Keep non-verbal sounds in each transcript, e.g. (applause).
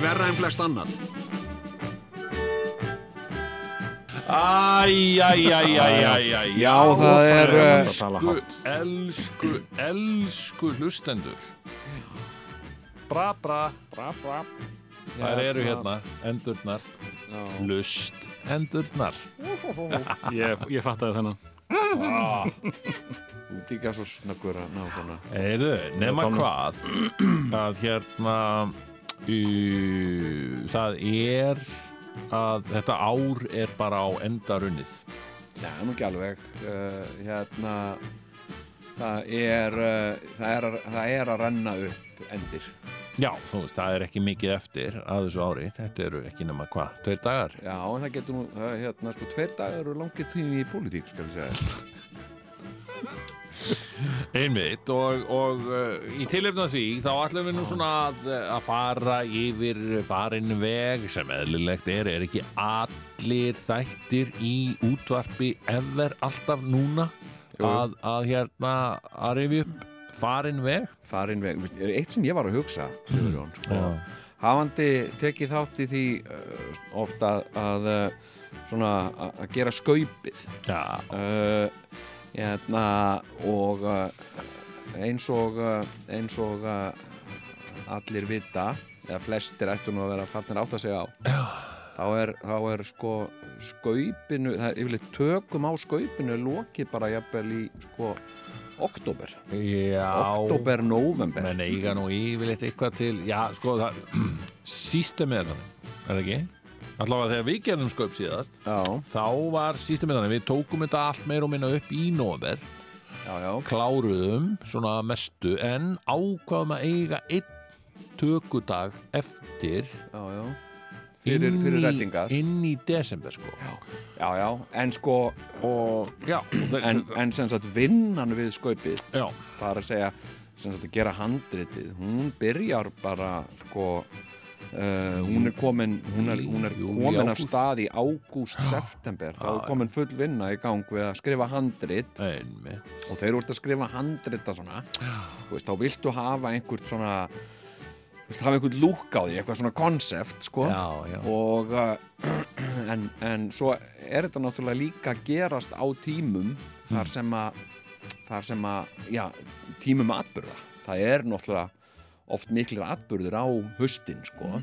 Ekki verra en flest annað. Æj, (laughs) það er, að þetta ár er bara á endarunnið Já, nú ekki alveg. Uh, hérna það er, uh, það er að- það er að renna upp endir. Já, þú veist, það er ekki mikið eftir að þessu ári, þetta eru ekki nema hvað, tveir dagar? Já, en það getur nú, það, hérna, sko, tveir dagar eru langir tími í pólitík, skal ég segja (laughs) Einmitt og, og uh, í tilefna því þá ætlum við nú svona að, að fara yfir farin veg sem eðlilegt er, er ekki allir þættir í útvarpi ever alltaf núna að, að hérna að rifja upp farin veg? Farin veg, eitt sem ég var að hugsa Sigurjón, sko. Hafandi tekið þátt í því uh, ofta að uh, svona að að gera skaupið uh, hérna, og uh, eins og uh, eins og uh, allir vita eða flestir ættu nú að vera fannir átt að segja á þá er, þá er sko skaupinu, það er yfirleitt tökum á skaupinu lokið bara jafnvel í sko oktober, oktober, november menn eiga nú yfirleitt eitthvað til já, sko það (clears throat) sístemið er þannig, er það ekki? Allavega þegar við gerum skaup síðast já, þá var sístemið þannig, við tókum þetta allt meir og minna upp í já, kláruðum svona mestu en ákvaðum að eiga einn tökudag eftir já, já. Fyrir, inn fyrir í- rettingar inn í desember sko. Já, já, en sko og en, en sem sagt vinnan við skaupið það er að segja sem sagt að gera handritið hún byrjar bara sko uh, hún er komin hún er, hún er komin af stað í ágúst, september. Þá er komin full vinna í gang við að skrifa handrit. Og þeir eru ert að skrifa handrita svona þú veist, þá viltu hafa einhvert svona viltu hafa einhvert lúk á því, eitthvað svona konsept sko. Já, já, og uh, (clears throat) en, en svo er þetta náttúrulega líka gerast á tímum þar Mm. sem að þar sem að, já, tímum atbyrða það er náttúrulega oft miklir atbyrður á höstin sko.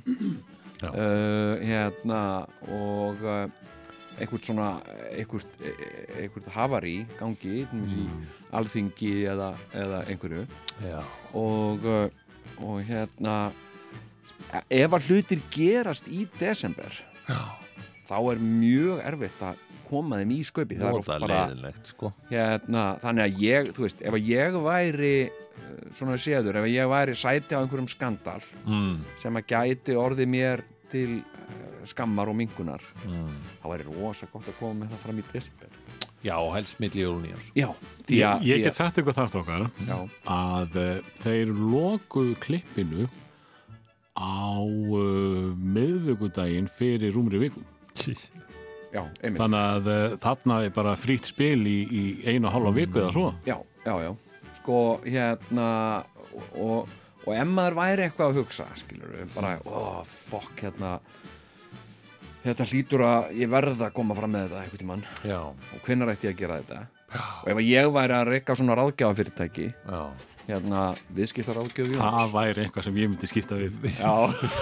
Uh, hérna og uh, einhvert svona einhvert, einhvert hafari gangi mm. í alþingi eða, eða einhverju. Og, uh, og hérna ef að hlutir gerast í desember Já. þá er mjög erfitt að koma þeim í sköpi það er oft Nóta bara leiðinlegt sko. Hérna, þannig að ég, þú veist, ef að ég væri svona séður, ef ég væri sæti á einhverjum skandal mm, sem að gæti orðið mér til uh, skammar og mingunar mm. þá væri rosa gott að koma með það fram í desember já, helst milli jól og nýjás já, því Ég, að ég því get sagt eitthvað þar þokkar já, að uh, þeir lokuðu klippinu á uh, miðvöggudaginn fyrir rúmri viku. já, einmitt Þannig að uh, þarna er bara frýtt spil í, í einu hálfa viku eða svo. já, já, já sko, hérna og, og, ef maður væri eitthvað að hugsa skilur við, bara, ó, fokk hérna þetta hlýtur að ég verða að koma fram með þetta einhvern tímann. Já, og hvenær ætti ég að gera þetta? Og ef ég væri að reyka svona ráðgjafafyrirtæki já. hérna viðskiptaráðgjöf Jóns. Það væri eitthvað sem ég myndi skipta við. já,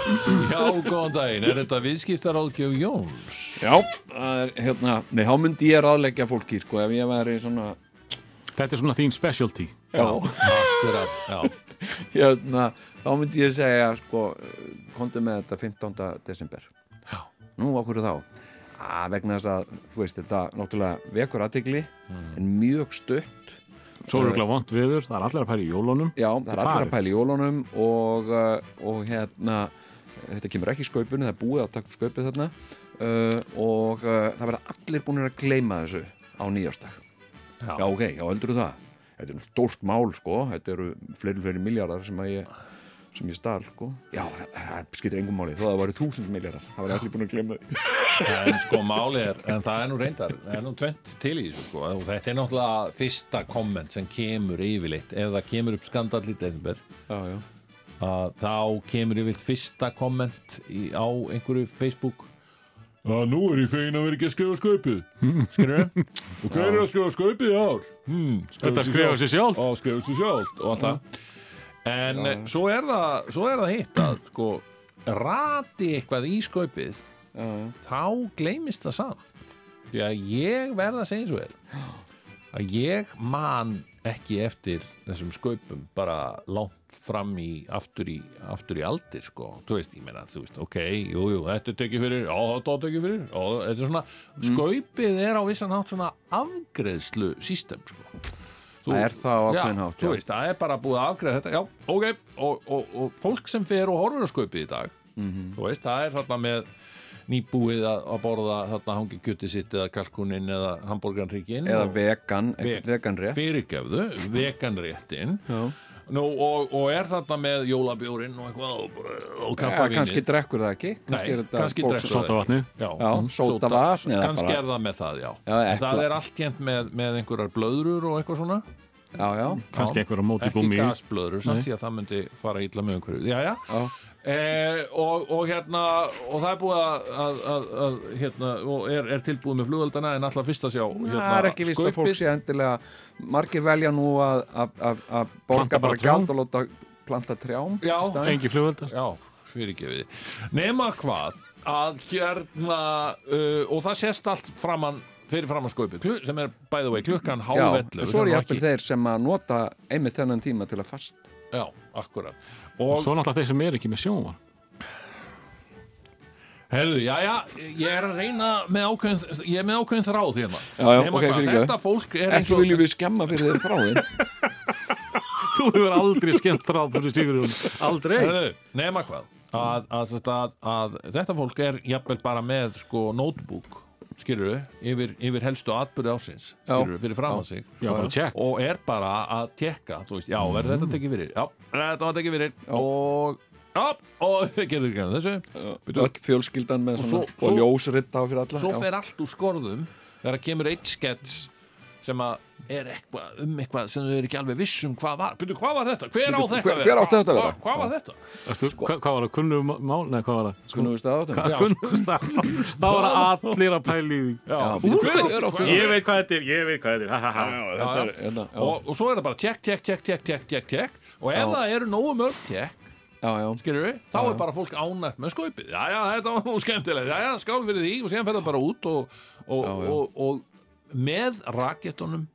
(laughs) Já, góðan daginn, er þetta viðskiptaráðgjöf Jóns? já, það er hérna nei, þá myndi ég ráðleggja fólki sko, ef ég væri svona Þetta er svona þín specialty. Já, já, (laughs) hérna, þá myndi ég segja sko, komdu með þetta 15. desember. Nú, okkur þá? Að vegna þess að, þú veist, þetta náttúrulega vekur aðtegli en mjög stutt. Svo eru glæð vont viður, það er allir að pæla í jólunum. Já, það er allir að pæla í jólunum og, uh, og hérna þetta kemur ekki í skaupinu, það er búið að taka skaupið þarna. Uh, og uh, það verða allir búin að gleyma þessu á nýjástag Já. Já, ok, já, heldur það Þetta er stórt mál, sko. Þetta eru fleiri, fleiri miljardar sem að ég sem ég stál, sko. Já, það, skiptir engum máli, þó að það væri þúsund miljardar það væri allir búin að gleyma því. (laughs) En sko máli er, en það er nú reyndar það er nú tvent til í þessu sko. Og þetta er náttúrulega fyrsta komment sem kemur yfirleitt, ef það kemur upp skandall í desember. Já, já, þá kemur yfirleitt fyrsta komment á einhverju Facebook að nú er ég fegin að vera ekki að skrifa skaupið. Skilur og hver er að skrifa skaupið í ár? Hmm, Þetta skrifa sér sjálft. og skrifa sér sjálft og allt það. En já. svo, er það, svo er það hitt að sko rati eitthvað í skaupið já, þá gleymist það samt. Því að ég verða að segja og er að ég man ekki eftir þessum skaupum bara langt fram í aftur í, aftur í aldir sko. Þú veist, ég meina, þú veist, ok, jú, jú þetta er tekið fyrir, já, þetta er tekið fyrir já, þetta er svona, skaupið er á vissan hátt svona afgreðslu system sko. Það er það á já, hátt, þú veist, það er bara búið að afgreða þetta já, ok, og, og, og fólk sem fer og horfur á skaupið í dag Mhm. þú veist, það er þarna með nýbúið að, borða þarna hangi kjöti sitt eða kalkunin eða hambúrgarnríkin Eða og vegan, ekkert vegan rétt. fyrirgefðu, veganréttin Já, Nú, og, og er þarna með jólabjórin og eitthvað og, bara- og ja, kampavínið kannski drekkur það ekki. Nei, er þetta kannski drekkur það. Sótavatni Já, Já, sódavatn eða kannski bara- er það með það, já, Já, það er allt jæmt með, með einhverjar blöðrur og eitthvað svona? Já, já, Kannski einhver á móti ekki gúmi gasblöðrur samt því að það myndi fara illa með einhverju já, já. Eh, og, og hérna og það er búið að, að, að, að hérna, og er, er tilbúið með flugöldana en alltaf fyrst að sjá hérna, Það er ekki vist að fólk sé endilega margir velja nú að, að, að, að borga bara gjald og láta planta trjám Já. í staðinn. Engi fyrirgefið. Nema hvað að hérna uh, og það sést allt framan fyrir framan skaupið, klu- sem er by the way klukkan hálf 11 svo er jafnvel ekki- þeir sem að nota einmitt þennan tíma til að fast Já, akkurat. Og Og, svo náttúrulega þeir sem er ekki með sjónvar herðu, já, já, ég er að reyna með ákveðin, ég er með ákveðin þráð hérna. Já, já, Nema ok, hvað, fyrirgefðu. Þetta fólk er Ekki viljum við skemma fyrir þeir þeim. (laughs) Þú hefur aldrei skemmt ráð fyrir Sigurjón Aldrei. Herðu, nema hvað. Að, að, að, að, að þetta fólk er jafnvel bara með sko notebook skilur yfir, yfir helstu atbyrði ásins skilur fyrir fram að sig. Já, bara check og er bara að tekka þú veist, já, verður þetta tekið fyrir? Já, þetta var tekið fyrir. Og, já, og þau gerður ekki þessu. Bíddu, Öll fjölskyldan með Og svona svo- og svo- ljósritta á fyrir alla. svo já. fer allt úr skorðum þegar kemur eitt skets sem að er eitthvað um eitthvað sem þau eru ekki alveg viss um hvað var Byrju, hvað var þetta? Hver á þetta? hver- hver átti þetta að Hvað- vera? Hvað var þetta? Ertu, hva, Hvað var það? Kunnum mál? Nei, hvað var það? Kunnum við staða á þeim? Hvað Já, kunnum stað? Það var allir að pæli Ég veit hvað þetta er, ég veit hvað þetta er. Hérna, og, og svo er það bara tjekk, tjekk, tjekk, tjekk, tjekk, tjekk, tjekk og ef það eru nógu mörg tjekk Já, já, skilur við, þá Já, er bara fólk ánægt með skaupið, já, já, þetta var nú skemmtilegt já, já, skál fyrir því og síðan fer það bara út og, og, Já, já. og, og með rakettunum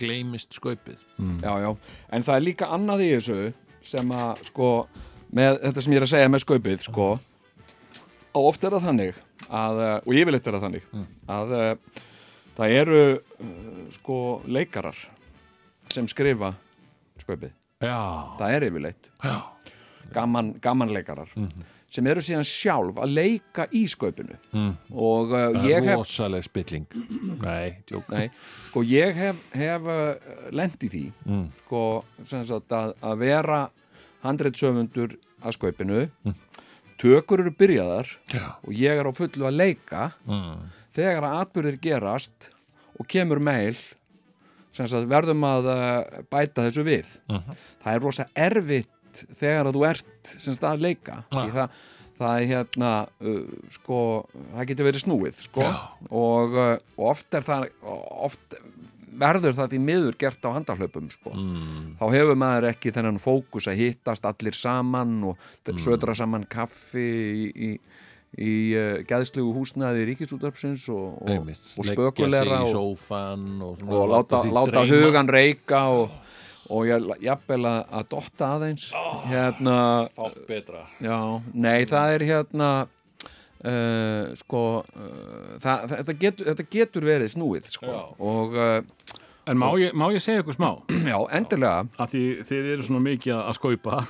gleymist skaupið. Já, já. En það er líka annað í þessu sem að sko með þetta sem ég er að segja með skaupið sko og oft er það þannig að, eh, og yfirleitt er það þannig að uh, það eru uh, sko leikarar sem skrifa skaupið. Já, það er yfirleitt. Já, gaman, gaman leikarar sem eru síðan sjálf að leika í skaupinu. Og uh, ég hef rosaleg spilling. Nei, Nei, sko ég hef, hef uh, lent í því Mm. sko sagt að, að vera handreitsöfundur að skaupinu. Tökur eru byrjaðar já, og ég er á fullu að leika. Mm. þegar að atbyrðir gerast og kemur meil sagt verðum að uh, bæta þessu við. Mhm. það er rosa erfitt þegar að þú ert sem sagt að leika. Því það, það er hérna uh, sko, það getur verið snúið sko, og, uh, oft er það oft verður það því miður gert á handahlaupum sko. Mm. þá hefur maður ekki þennan fókus að hittast allir saman og Mm. södra saman kaffi í, í, í uh, gæðslegu húsnaði ríkisútarpsins og, og, og spökulera og, og, láta, láta hugan reyka og, og ég jafnvel að, að dotta aðeins hérna fátt betra. Já, nei það er hérna uh, sko uh, það, það, þetta, getur, þetta getur verið snúið sko. Og, uh, En má ég, má ég segja ykkur smá? (clears throat) Já, endilega. Að því þið eru svona mikið að skaupa.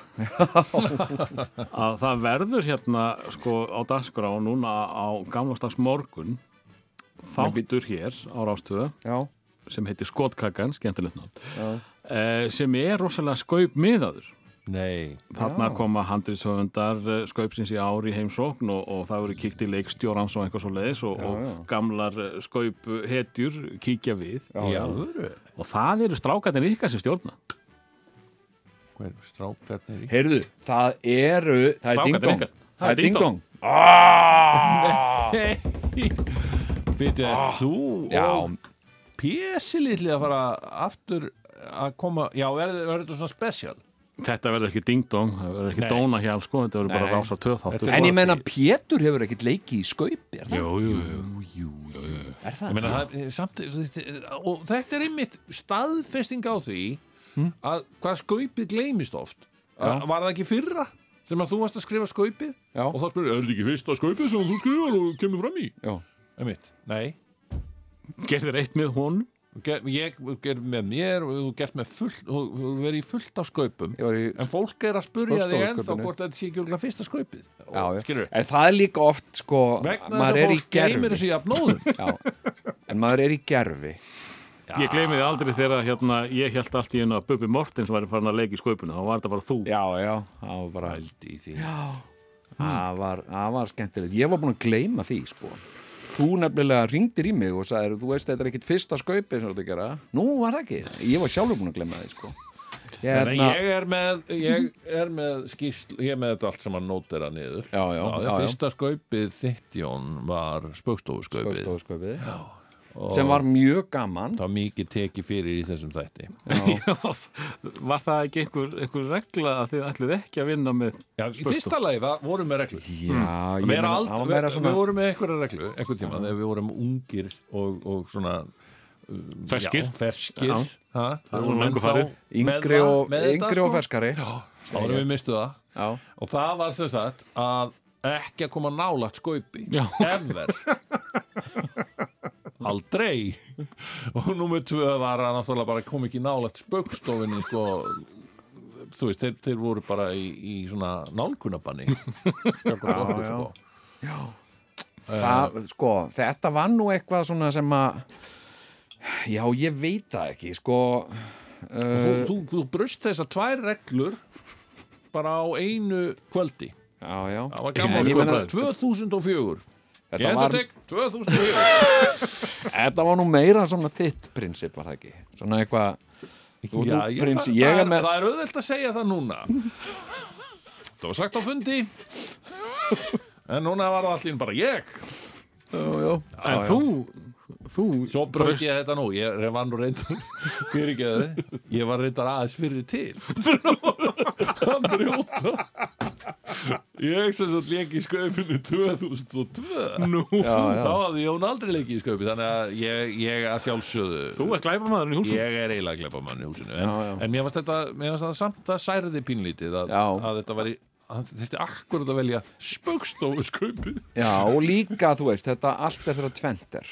(laughs) Að það verður hérna sko á dagskrá núna á gamlastags morgun þáttur hér á Rástöðu Já, sem heitir Skotkakan, skemmtilegt nátt já, sem er rosalega skaupmiðaður. Nei, þarna Já. koma handriðsöfundar skaupsins í ári í heimsókn og, og það verður kíkt í leikstjórans og eitthvað svo leiðis og, Já, já. og gamlar skaupu hetjur kíkja við. Já, og það eru strákarnir ykkar sem stjórna. Hver strákarnir í Heyrðu, það eru Það er ykkar. Það er ding-dong (laughs) Býtu, ah, þú og Pési litli að fara aftur að koma, já, verður þetta svona special Þetta verður ekki ding-dong, það verður ekki Nei. dóna hjá sko, þetta verður bara Nei. rása töð þáttur. Þetta er en ég menna. Pétur hefur ekkert leikið í skaupi er það? Jú, jú, jú. jú, jú. Er það? Ég meina, það er samt, og þetta er einmitt staðfesting á því að hvað skaupið gleymist oft að, var það ekki fyrra sem að þú varst að skrifa skaupið Já. og þá spyrir, er þetta ekki fyrsta skaupið sem þú skrifar og kemur fram í? Já, Einmitt, nei Gerðir eitt með honum? Ég ger með mér og þú gert með fullt og þú verið í fullt af skaupum. Var en fólk er að spurja þig ennþá hvort þetta sé ekki örugglega fyrsta skaupið. Já, já. skilur En það er líka oft sko maður er í gerfi (laughs) en maður er í gerfi Ég gleymi þið aldrei þegar hérna, ég held allt í einu að Bubi Mortens væri farin að leika í skaupinu, þá var þetta bara þú. Já, já, það var bara Pældi í því. Það var, það var skemmtilegt. Ég var búin að gleyma því sko Þú nefnilega ringdir í mig og sagðir þú veist þetta er ekkit fyrsta skaupi sem þú gera. Nú var það ekki, ég var sjálfur búin að gleyma því sko. En Hérna, ég er með, ég er með skýsl, ég er með þetta allt sem að nótera niður. Já, já, já, já. Fyrsta skaupið þitt Jón var spökstofuskaupið Spökstofuskaupið sem var mjög gaman. Það var mikið tekið fyrir í þessum þætti. (laughs) Var það ekki einhver, einhver regla að þið ætlið ekki að vinna með Já, í fyrsta lagi var, vorum við reglu Já, ég Meira meina, ald, það var við, meira svona við vorum með einhverja reglu einhvern tíma þegar við vorum ungir og, og svona um, Ferskir. já, ferskir. Já. ha, Það við voru löngu ennþá farið. með yngri það- og, með yngri og ferskari. Þá vorum við mistu það. Já, og það var sem sagt að ekki að koma nálagt skaupi. Já. ever (laughs) aldrei. Og nummer tvö var að náttúrulega bara kom ekki nálagt spöggstofinni sko. Þú veist, þeir, þeir voru bara í, í svona nálkunabanni (laughs) já. já. Það, sko, þetta var nú eitthvað svona sem að Já, ég veit það ekki, sko þú, uh, þú, þú brust þessar tvær reglur bara á einu kvöldi. Já, já. Það var ég sko meina, 2004 Þetta var, Gendertek 2004 (laughs) þetta var nú meira svona þitt prinsip, var það ekki? Svona eitthvað það, með það er auðvelt að segja það núna. Það var sagt á fundi. En núna var það allir bara ég. Já, já, En já, þú, þú Svo braut ég þetta nú. Ég var nú reyndar (laughs) Ég var reyndar aðeins fyrir til (laughs) Að brjóta Ég sem sagt leik í skaupinu 2002 Nú, já, já. Þá hafði Jón aldrei leikið í skaupi Þannig að ég, ég að sjálfsögðu þú er glæpamaðurinn í húsum Ég er eiginlega glepamann í húsinu. En, Já, en mér varst þetta, þetta samt að særði pínlítið að, að þetta var í þetta akkurat að velja spöggstofu skaupið já, og líka, þú veist, þetta allt er þeirra tventer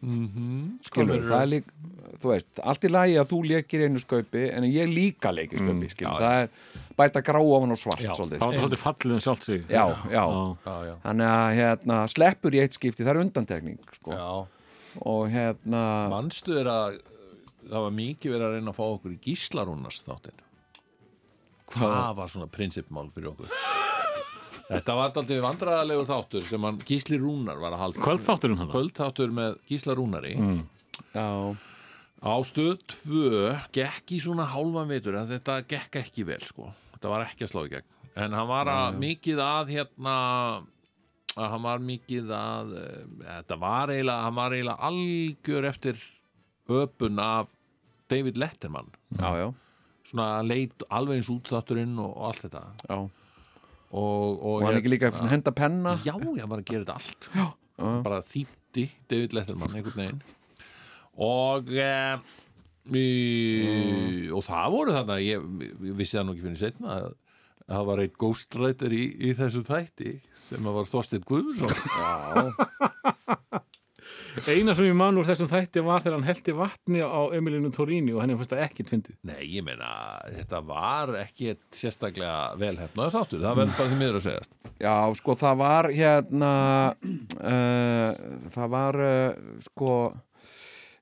skilur, Hvað það er líka þú veist, allt í lagi að þú leikir einu skaupi en ég líka leik í skaupi, skilur já, það er bæta grá ofan og svart Já, svolítið, Það var svolítið fallið um sjálft sig. Já, já. já, já. þannig að hérna, sleppur í eitt skipti, það er undantekning sko. og hérna Manstu er að það var mikið verið að reyna að fá okkur í gíslarúnast þáttinn Það var svona prinsipmál fyrir okkur Þetta var aldrei vandræðalegur þáttur sem hann Gísli Rúnar var að halda. Kvöldþátturinn hann Kvöldþáttur með Gísla Rúnari. Já, Á stöð 2 gekk í svona hálfan veitur að þetta gekk ekki vel sko. Þetta var ekki að slá í gegn. En hann var að mikið að hérna að hann var mikið að uh, þetta var eiginlega, hann var eiginlega algjör eftir öpun af David Letterman. Já, já, svona leit alveg eins út þátturinn og, og allt þetta. Já. Og, og, hann ekki líka að henda penna? Já, ég var að gera þetta allt. Já. bara þýtti David Letterman einhvern veginn. Og e, í, og það voru þarna ég, ég vissi það nú ekki fyrir setna að það var eitt ghostwriter í, í þessu þætti sem að var Þorsteinn Guðmundsson. Já. Eina sem ég man úr þessum þætti var þegar hann heldi vatni á Emilinu Torini og henni fannst það ekki tvindið. Nei, ég meina, þetta var ekki sérstaklega velhefnaður þáttur, það verður bara því miður að segjast. Já, sko, það var hérna uh, það var uh, sko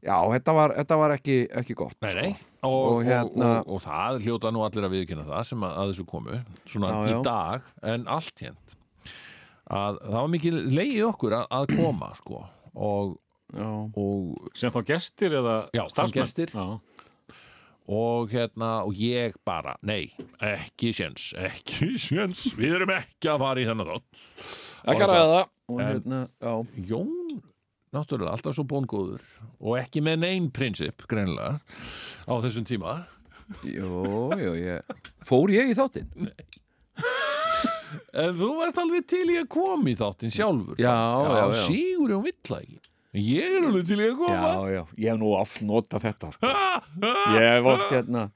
já, þetta var, þetta var ekki, ekki gott Nei, nei, sko. og, Og og, hérna- og, og, það hljóta nú allir að viðkynna það sem að, að þessu komu, svona Já, í já. dag, en allt hérnt. Að það var mikið leiði okkur að, að koma, sko, og, og Sem þá gestir eða Já, starfsmenn? gestir. Og hérna, og ég bara nei, ekki séns, ekki (laughs) séns. Við erum ekki að fara í þennan þátt. Ekki að ræða. það hérna, já, Jón, náttúrulega alltaf svo bóngóður. Og ekki með neinn prinsip greinilega á þessum tíma. Jú, jú, ég fór ég í þáttinn? En þú varst alveg til í að koma í þáttin sjálfur. Já, já, já. Sigur Jón vill það ekki. En ég er alveg til í að koma. Já, já, ég hef nú oft notað þetta sko. (laughs) Ég hef oft hérna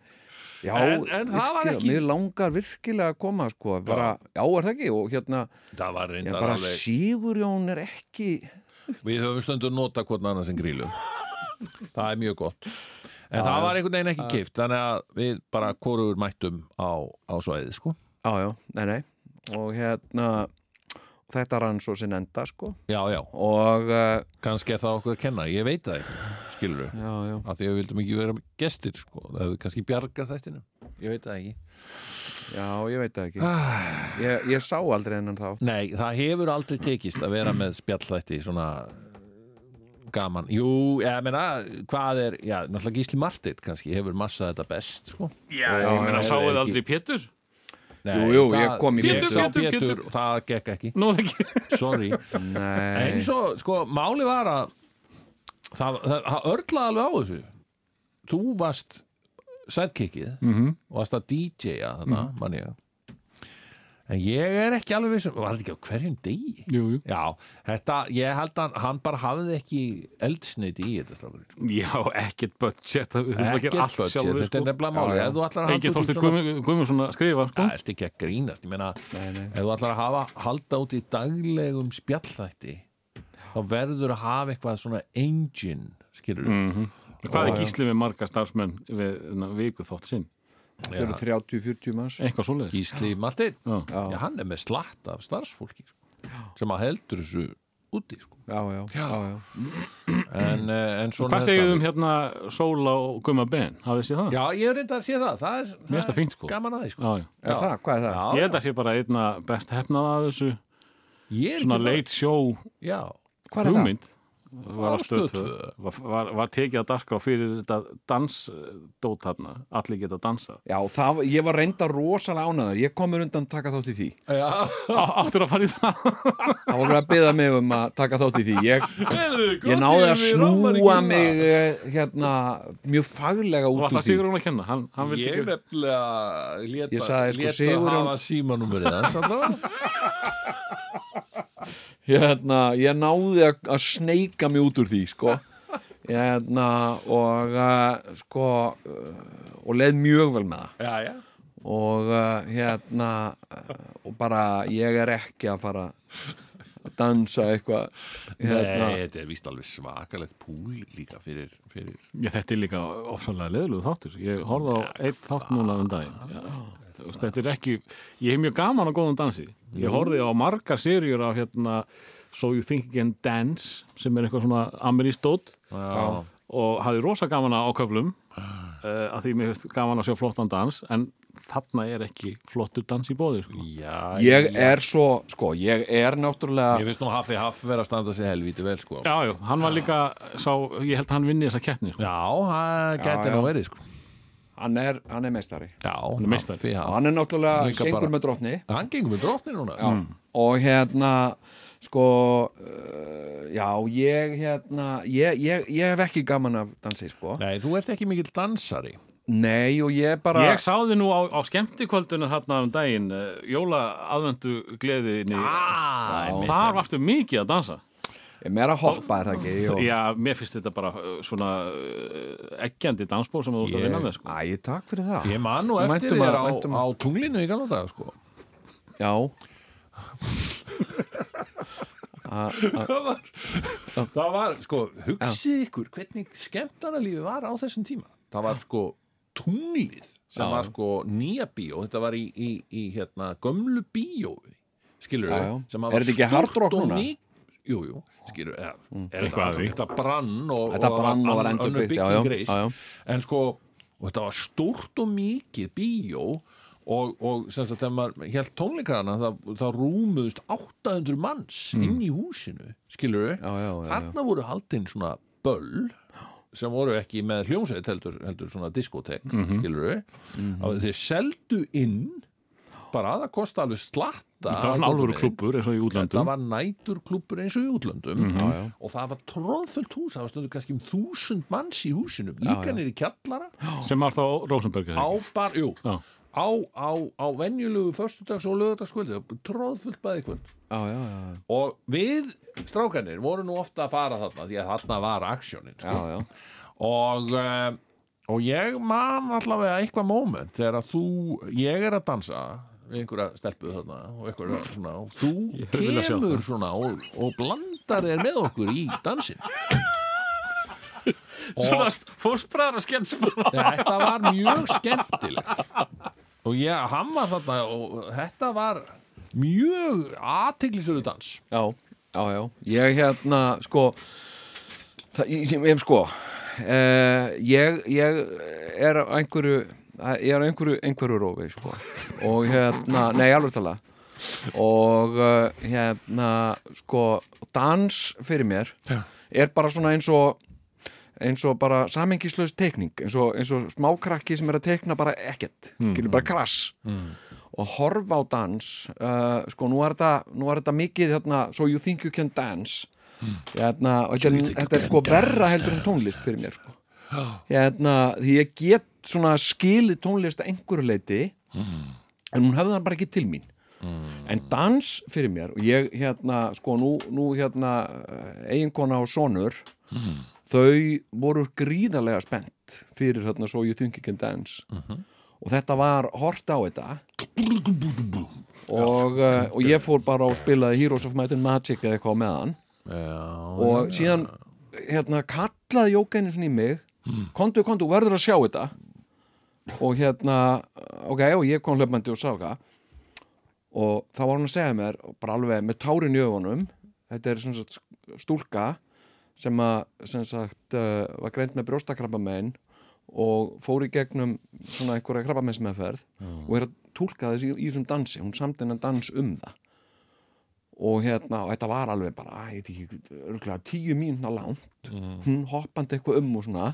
Já, En- en það var virkilega, ekki- Mér langar virkilega að koma sko, bara, já. er það ekki? Og hérna, það var já, reyndar bara alveg Sigurjón er ekki Við höfum stundum nota hvort annað sem grílum Það er mjög gott. En það var einhvern veginn ekki kipt Þannig að við bara hvorugur mættum á, á svæðið sko. Já, já, nei, nei og hérna þetta rann svo sinn enda sko. Já, já, og uh, kannski er það okkur að kenna Ég veit það ekki, skilur við já, já, Af því að við vildum ekki vera gestir sko. Það hefur kannski bjargað þættinu Ég veit það ekki. Já, ég veit það ekki. Ég, ég sá aldrei hennan þá Nei, það hefur aldrei tekist að vera með spjallþætti svona gaman. Jú, ég meina, hvað er Já, náttúrulega Gísli Martit kannski hefur massað þetta best sko. Já, Já, ég meina, sáuð ekki- aldrei Pétur? Nei, Jú, jú, það- ég kom í Pétur, Pétur, Pétur, Pétur. það gekk ekki. Nú, ekki. Sorry. (laughs) Nei, eins og, sko, máli var að það, það, það örlaði alveg á þessu. Þú varst sidekickið Mm -hmm. og varst að DJ-a þarna, mann ég en ég er ekki alveg vissum var þetta ekki á hverjum degi? Jú, jú. Já, þetta, ég held að hann bara hafði ekki eldsneiti í þetta strákurinn, sko. Já, ekkert budget. Þú þurfum að Ekkert gera allt budget, sjálfur, þetta er sko. nefnilega máli Já, já. ef þú ætlar að halda út í svona Guðmund- Guðmundsson að skrifa, sko. það ert ekki að grínast, ég meina ef þú ætlar að hafa, halda út í daglegum spjallþætti þá verður að hafa eitthvað svona engine, skilur Mm Hvað Já, er já. gísli við marga starfsmenn við viku þátt sinn? Það eru 30-40 manns Eitthvað svoleiðis. Gísli Martin Já. Já, Já, hann er með slatt af starfsfólki sko, sem að heldur þessu úti sko. já, já, já, já. en, eh, en svona Hvað segir þið um hérna Sóla og Gumma Ben? Hafið þið séð það? Já, ég er reynda að sé það Það er, Mér finnst það fínt, sko. Gaman að því sko. Já, já. Er það, hvað er það? Já, Ég held að sé bara einna best hefnað að þessu ég er svona ekki late show Já, Hvað er það? hugmynd var, Á á Stöð Stöð 2. var, var, var tekið að dagskrá fyrir þetta dansdót þarna allir geta dansa Já, það, ég var reynda rosalega ánaður Ég komur undan að taka þátt í því já. Áttur að fara í það Það var verið að byggða mig um að taka þátt í því Ég, ég náði að snúa mig það. eh, hérna mjög faglega út Var úr það því Sigur hún að kenna? Hann, hann Ég ekki nefnilega leta, Ég sagði, sko, leta Sigurjón- hafa símanúmerið hans allavega. (laughs) hérna, Ég náði að, að sneika mig út úr því sko. Hérna, og uh, sko uh, og leið mjög vel með það. Já, já. Og uh, hérna og bara ég er ekki að fara að dansa eitthvað hérna, Nei, þetta er víst alveg svakalegt púl líka fyrir, fyrir Já, þetta er líka ofsalega leðlugu þáttur. Ég horfði á einn þátt núna um daginn Þetta er ekki Ég hef mjög gaman á góðum dansi Ég horfði á margar seríur af hérna So You Think You Can Dance sem er eitthvað svona amerístótt og hafði rosa gaman á köflum uh, að því mér finnst gaman að sjá flottan dans en þarna er ekki flottur dans í bóði sko. já ég já. er svo sko, ég er náttúrulega Ég finnst nú Haffi Haff vera að standa sig helvíti vel sko Já, já, hann var líka sá, ég held að hann vinni þessa keppni sko. Já, það já. nú verið sko hann er, hann er meistari. Já, er meistari. Og hann er náttúrulega Líka gengur bara- með drottni. Hann gengur með drottni núna. Já. og hérna sko uh, já, ég hérna ég, ég, ég hef ekki gaman af dansi sko. Nei, þú ert ekki mikill dansari. Nei og ég bara Ég sá þið nú á, á skemmtikvöldinu þarna um daginn, uh, jóla aðvendu gleðinni. Ah, þar varstu mikið að dansa meira að hoppa er það ekki? Og, Já, mér finnst þetta bara uh, svona uh, eggjandi dansból sem þú ert að vinna með sko. Æ, takk fyrir það. Ég man nú eftir þér á, á tunglinu í gamla dag sko. Já. (laughs) Að- að- það var, það var sko, hugsið ykkur hvernig skemmtarnalífi var á þessum tíma. Það var sko tunglið sem Já. var sko nýja bíó. Þetta var í, í, í hérna gömlu bíói skilur sem Er þetta ekki Hard Rock núna? Jú, jú, skilur eða, er Eitthvað því. þetta, brann og, Þetta brann og var já, já. en sko, og þetta var stórt og mikið bíó og, og sem sagt, þegar maður held tónleikana það, það rúmuðust 800 manns inn í húsinu, skilur Mm. Já, já, já, þarna voru haldin svona böll sem voru ekki með hljómsveit heldur, heldur svona diskotek mm. -hmm. skilur við þeir seldu inn bara það kosti alveg slatta Það var á götunni. klúbbur eins og í það útlöndum var næturklúbbur eins og í útlöndum. Já, já. og það var tróðfullt hús það var stundu kannski um þúsund manns í húsinu líka já. nýri kjallara sem var þá Rosenberg á bar, jú Já. á, á, á venjulegu föstudags og lögudagskvöldi tróðfullt bæði kvöld já, já, já, og við strákanir voru nú ofta að fara þarna því að þarna var aksjónin já, sko. já. og uh, og ég man allavega eitthvað moment þegar að þú, ég er að dansa einhverja stelpu þarna og einhverja svona, og þú kemur svona og, og blandar þér með okkur í dansin (laughs) Svona fórspræðara skemmtspræðara þetta var mjög skemmtilegt. Og ég, hann var þarna og þetta var mjög aðteglisöru dans. Já, já, já. Ég hérna, sko, það, ég, ég, sko, uh, ég, ég er á einhverju, ég er einhverju, einhverju rófi, sko. Og hérna, nei, alveg tala. Og uh, hérna, sko, dans fyrir mér Já. er bara svona eins og eins og bara samengislaus tekning eins og, eins og smákrakki sem er að tekna bara ekkert, skilur bara krass og horfa á dans uh, sko nú er þetta, nú er þetta mikið hérna, so you think you can dance hérna, og þetta er sko verra heldur en tónlist fyrir mér sko. hérna, því ég get svona skilið tónlist að einhverju leiti en hún hefði það bara ekki til mín. En dans fyrir mér og ég hérna, sko nú, nú hérna eiginkona og sonur þau voru gríðarlega spennt fyrir hérna So You Think You Can Dance. Og þetta var hort á þetta. Og, uh, og ég fór bara og spilaði Heroes of Might and Magic eða eitthvað með hann Já, og síðan hérna kallaði Jókeinu svona í mig. Kontu, kontu, verður að sjá þetta og hérna ok, og ég kom hlöfmandi og sá það. Og þá var hann að segja mér bara alveg með tárin í augunum þetta er sagt stúlka sem að sem sagt uh, var greint með brjóstakrabba og fór í gegnum svona einhverja krabbameinsmeðferð og er að túlka þessi í, í þessum dansi. Hún samt hennan dans um það. Og hérna, og þetta var alveg bara, æ, ég veit ekki, örgulega tíu mínuna langt, hún hoppandi eitthvað um og svona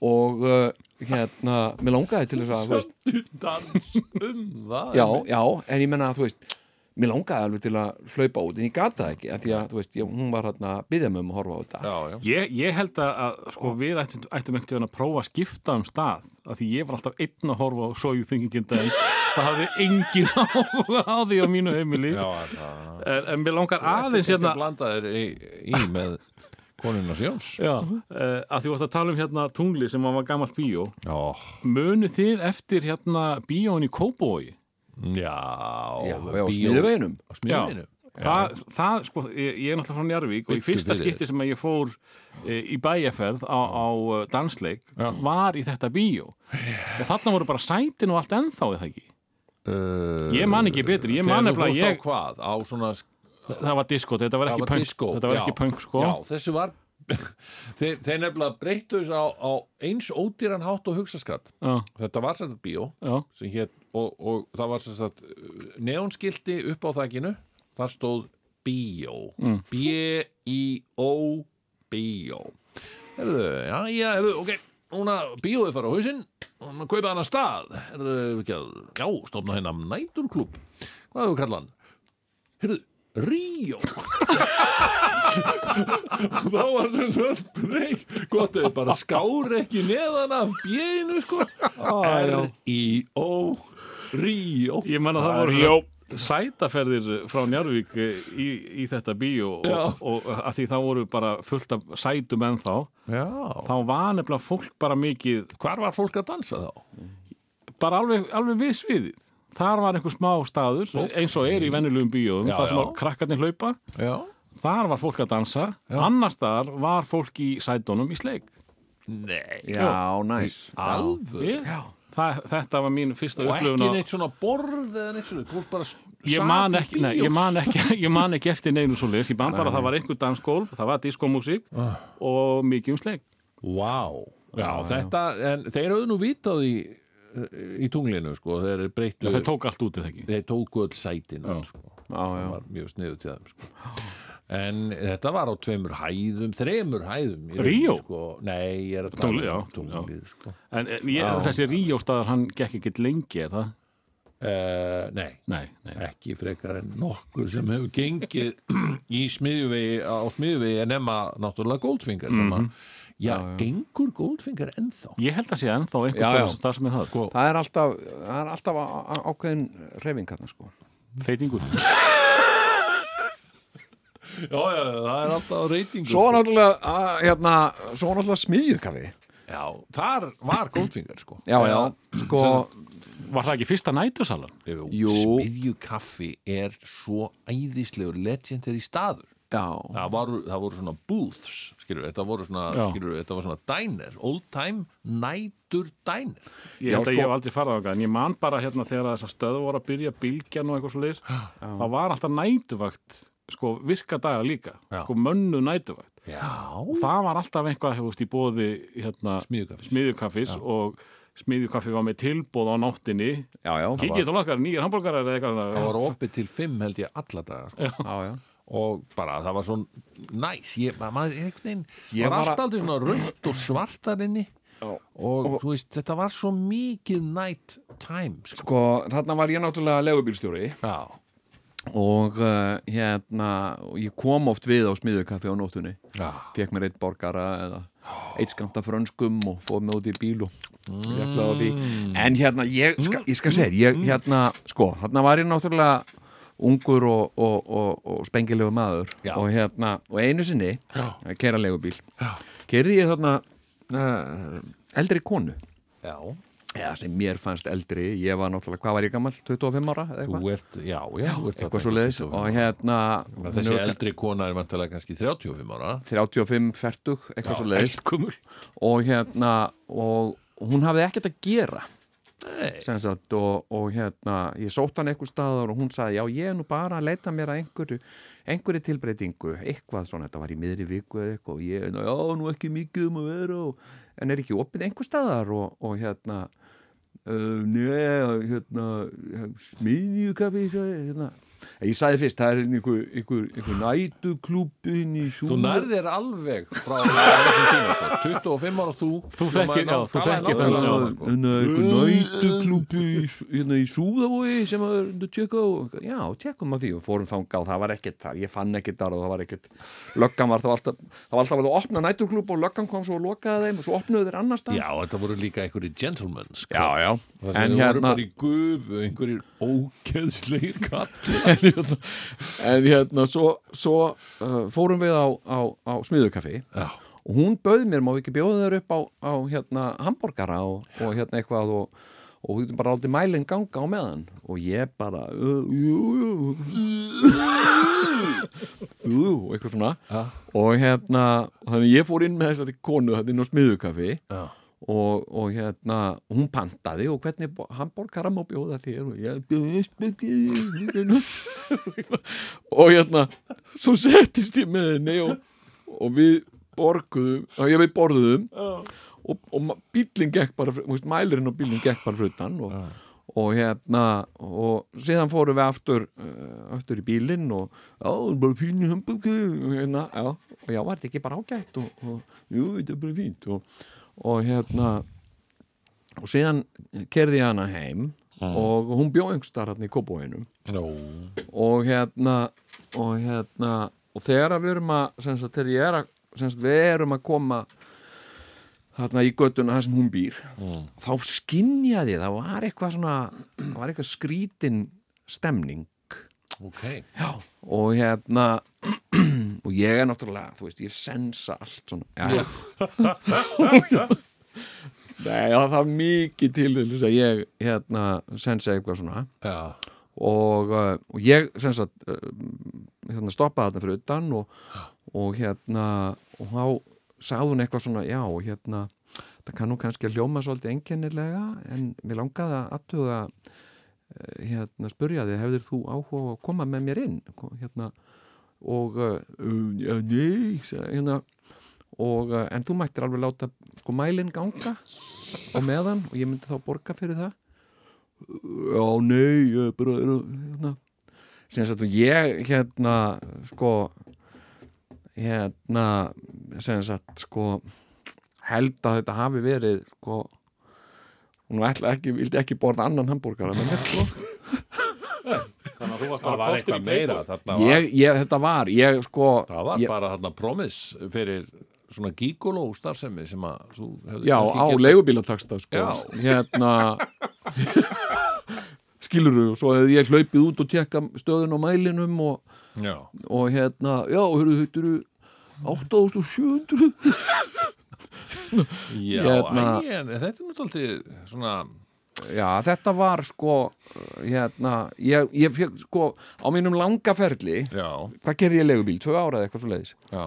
og uh, hérna, mér langaði til þess að, þú veist, Söndu dans um það já, já, en ég menna að, þú veist mér langaði alveg til að hlaupa út en ég gata það ekki, af því að, þú veist, ég, hún var hérna að byggja mig um að horfa á þetta. Já, já. Ég, ég held að, sko, við ættum, ættum veginn að prófa að skipta um stað af því ég var alltaf einn að horfa á So You Think You Can Dance. Það hafði engin (laughs) áhuga á því á mínu heimili. Já það en, en mér langar aðeins Þetta hérna er blanda þér í, í með konuna Sjóns já, uh, að því varst að tala um hérna tungli sem var gammalt bíó. Já, munu þið eftir hérna bíóin í Kópói já, já, já, smiðuveginum Á smiðinu Það, það, sko, ég, ég er náttúrulega frá Njarvík og í fyrsta skipti sem að ég fór e, í bæjaferð á, á uh, dansleik Já. var í þetta bíó. Og þarna voru bara sætin og allt ennþá eða ekki? Uh, Ég man ekki betur, ég man Þegar þú fórst á hvað? Á svona það var disko, þetta var ekki punk disco, þetta var já. ekki punk sko. Já, þessu var (laughs) þeir, þeir nefnilega breyttu þessu á, á eins ódýran hátt og hugsaskatt já, Þetta var sætt bíó hét, og, og það var sem sagt neonskilti upp á þakkinu þar stóð bíó. Mm. B-I-O bíó Herðu, já, já, herðu, ok. Núna bíóið fara á hausinn og maður kaupa hann að stað. Herðu, ekki að, já, stofna hérna næturklub hvað hefur kallað hann? Herðu, Ríó. Og (laughs) þá var sem sagt breyk, gott eða bara skár ekki neðan af bjöðinu sko. R-I-O Ríó. Ég að það voru sætaferðir frá Njarvík í, í þetta bíó og, og, og að því þá voru bara fullt af sætum ennþá. Já, þá var nefnilega fólk bara mikið hvar var fólk að dansa þá? bara alveg, alveg við sviðið þar var einhver smá staður eins og er í venjulegum bíóum Já, þar sem já. krakkarnir hlaupa. Já, þar var fólk að dansa. Annars þar var fólk í sædónum í sleik. Nei, Já, næs. Alveg Ég, það, þetta var mín fyrsta Og upplifun ekki neitt svona borð eða neitt svona Fólk bara ég man, ekki, nei, ég, man ekki, (laughs) ég man ekki eftir neinu svo leis, ég man bara að það var einhver dansgólf, það var diskómusík og mikið um sleik. Vá. Já, þetta, en þeir höfðu nú vitað í tunglinu, sko Þeir breyttu Já, þeir tók allt út eða ekki þeir tóku öll sætin sko, sem var mjög sniðu til þeim sko. en þetta var á tveimur hæðum þremur hæðum Ríó? sko. nei, ég er að tala um tunglið sko. En en ég, þessi ríóstaðar, hann gekk ekki lengi, er það? uh, nei, Nei, nei. ekki frekar en nokkur sem hefur gengið (clears throat) í smiðjuvegi á smiðjuvegi en nema náttúrulega Goldfinger sem að, já, gengur Goldfinger ennþá? Ég held að sé ennþá einhver Já, já. stöð þar sem er það. sko, Það er alltaf, það er alltaf ákveðin reyfing hérna sko. Feitingur. (laughs) já, já, það er alltaf á reytingu Svo náttúrulega, að, hérna, svo náttúrulega smiðjukafi já, þar var Goldfinger sko. Já, já, sko. Var það ekki fyrsta nætusalan? Jú, smiðjukaffi er svo æðislegur legendary staður. Já, það voru, það voru svona booths skilur, þetta voru svona, skilur, þetta var svona diner, old time nætur diner Ég held að sko- ég hef aldrei farað á það, en ég man bara hérna þegar þessar stöðu voru að byrja bylgjan og eitthvað svo leis, þá var alltaf nætuvakt, sko, virka daga líka, Já. sko, mönnu nætuvakt. já, Og það var alltaf eitthvað, hefust, í bóði, hérna, Smiðjukaffis. smiðjukaffis og smiðjukaffi var með tilbóð á náttinni. já, já, það Kikið til okkar, nýjar hambúrgarar eða eitthvað. það var opið til fimm held ég alla daga sko. já, já. Og bara það var svo næs ég, ma- maður veginn Ég var var allt aldrei svona rautt og svartarinni Já. og, þú veist, þetta var svo mikið night time sko. Sko, þarna var ég náttúrulega legubílstjóri já, og uh, hérna, og ég kom oft við á smiðjukaffi á nóttunni. Já, fekk mér eitt borgara eða eitt skamta frönskum og fóð mig út í bíl og mm. en hérna ég skal, ég skal segja, ég hérna sko, hérna var ég náttúrulega ungur og, og, og, og spengilegu maður. Hérna, og einu sinni Já. kera legubíl kerði ég þarna uh, eldri konu. Já. Já, sem mér fannst eldri, ég var náttúrulega, hvað var ég gammal, 25 ára þú ert, já, já, Eitthvað svo leiðis 25 og ára. hérna þessi er eldri kona er vantilega kannski 35 ára. 35, 40, eitthvað svo leiðis og hérna og hún hafði ekkert að gera og, og hérna ég sótt hann eitthvað staðar og hún sagði já ég er nú bara að leita mér að einhverju einhverju tilbreytingu, eitthvað svona þetta var í miðri viku eða eitthvað og ég, já nú ekki mikið um að vera og, en er ekki opið einhver staðar? Og, og hérna uh, neða hérna smiðjukaffi hérna. Ég sagði fyrst, það er einhver, einhver, einhver nætuklúbin í Þú súr nærðir alveg frá þessum tíma sko. 25 ára þú Þú þekkir- að já, þú þekkir þennan, sko. hérna einhver nætuklúbi í, hérna í Súðavogi sem að að tjekka á já, tjekkum á því og fórum þangað og það var ekkert þar, ég fann ekkert þar og það var ekkert löggan var þá alltaf, það var alltaf að opna nætuklúb og löggan kom svo og lokaði þeim og svo opnuðu þeir annars Já, þetta voru líka einhverjir gentlemen sko. já, já. Það sem en voru hérna bara í gufu einhverjir ókeðslegir kall en hérna, en hérna svo, svo uh, fórum við á, á, á smiðukaffi Já, og hún bauð mér, má ekki bjóða þér upp á, á hérna hambúrgara og, og hérna eitthvað og, og hún bara áldi mælinn ganga á meðan. Og ég bara uh, jú, jú. Jú, og eitthvað svona. Og hérna, þannig ég fór inn með þessari konu þetta inn á smiðukaffi já, og, og hérna hún pantaði og hvernig hambúrgara má bjóða þér og ég og hérna svo settist ég með henni og, og við borguðum og ég við borðuðum og, og bíllinn gekk bara mælirinn og bíllinn gekk bara frutan og, og hérna og síðan fórum við aftur uh, aftur í bílinn og já, og hérna, var þetta ekki bara ágætt? Og, og jú, þetta er bara fínt. Og, og hérna og síðan kerði ég hana heim og hún bjó einhvers staðar hérna í Kópóinum Nó, og hérna og hérna og þegar við erum að sagt, er að sagt, við erum að koma þarna í göttuna þar sem hún býr þá skinjaði það var eitthvað svona það var eitthvað skrítin stemning. Ok. Já. og hérna og ég er náttúrulega, þú veist, ég sensa allt svona. Já. (laughs) Nei, það þarf mikið til þess að ég hérna sensa eitthvað svona. Já, og, uh, og ég sem sagt uh, hérna, stoppaði þetta fyrir utan og, og hérna og þá hún eitthvað svona já, hérna það kann nú kannski að hljóma svolítið enkennilega en mér langaði að athuga uh, hérna spurja þig hefðir þú áhuga að koma með mér inn? Hérna og uh, nei hérna, og, uh, en þú mættir alveg láta sko mælinn ganga og meðan og ég myndi þá borga fyrir það. Já, nei ég bara er hérna. og ég hérna sko hérna sagt sko held að þetta hafi verið sko hún ætla ekki, vildi ekki borða annan hambúrgara með mér sko Þannig að þú varst eitthvað meira. Þarna var, ég, ég, þetta var, ég sko Það var ég, bara þarna promis fyrir svona gígoló starfsemi sem að þú hefði já, á leigubílataksta sko, Já. hérna skiluru og svo hefði ég hlaupið út og tekka stöðun á mælinum og, og hérna, já, hörru, þetta eru 8700 já Hérna- æ, en þetta er náttúrulega svona já, þetta var sko hérna, ég, ég fekk sko á mínum langa ferli Já, hvað gerði ég í leigubíl, tvö ára eða eitthvað svo leiðis já,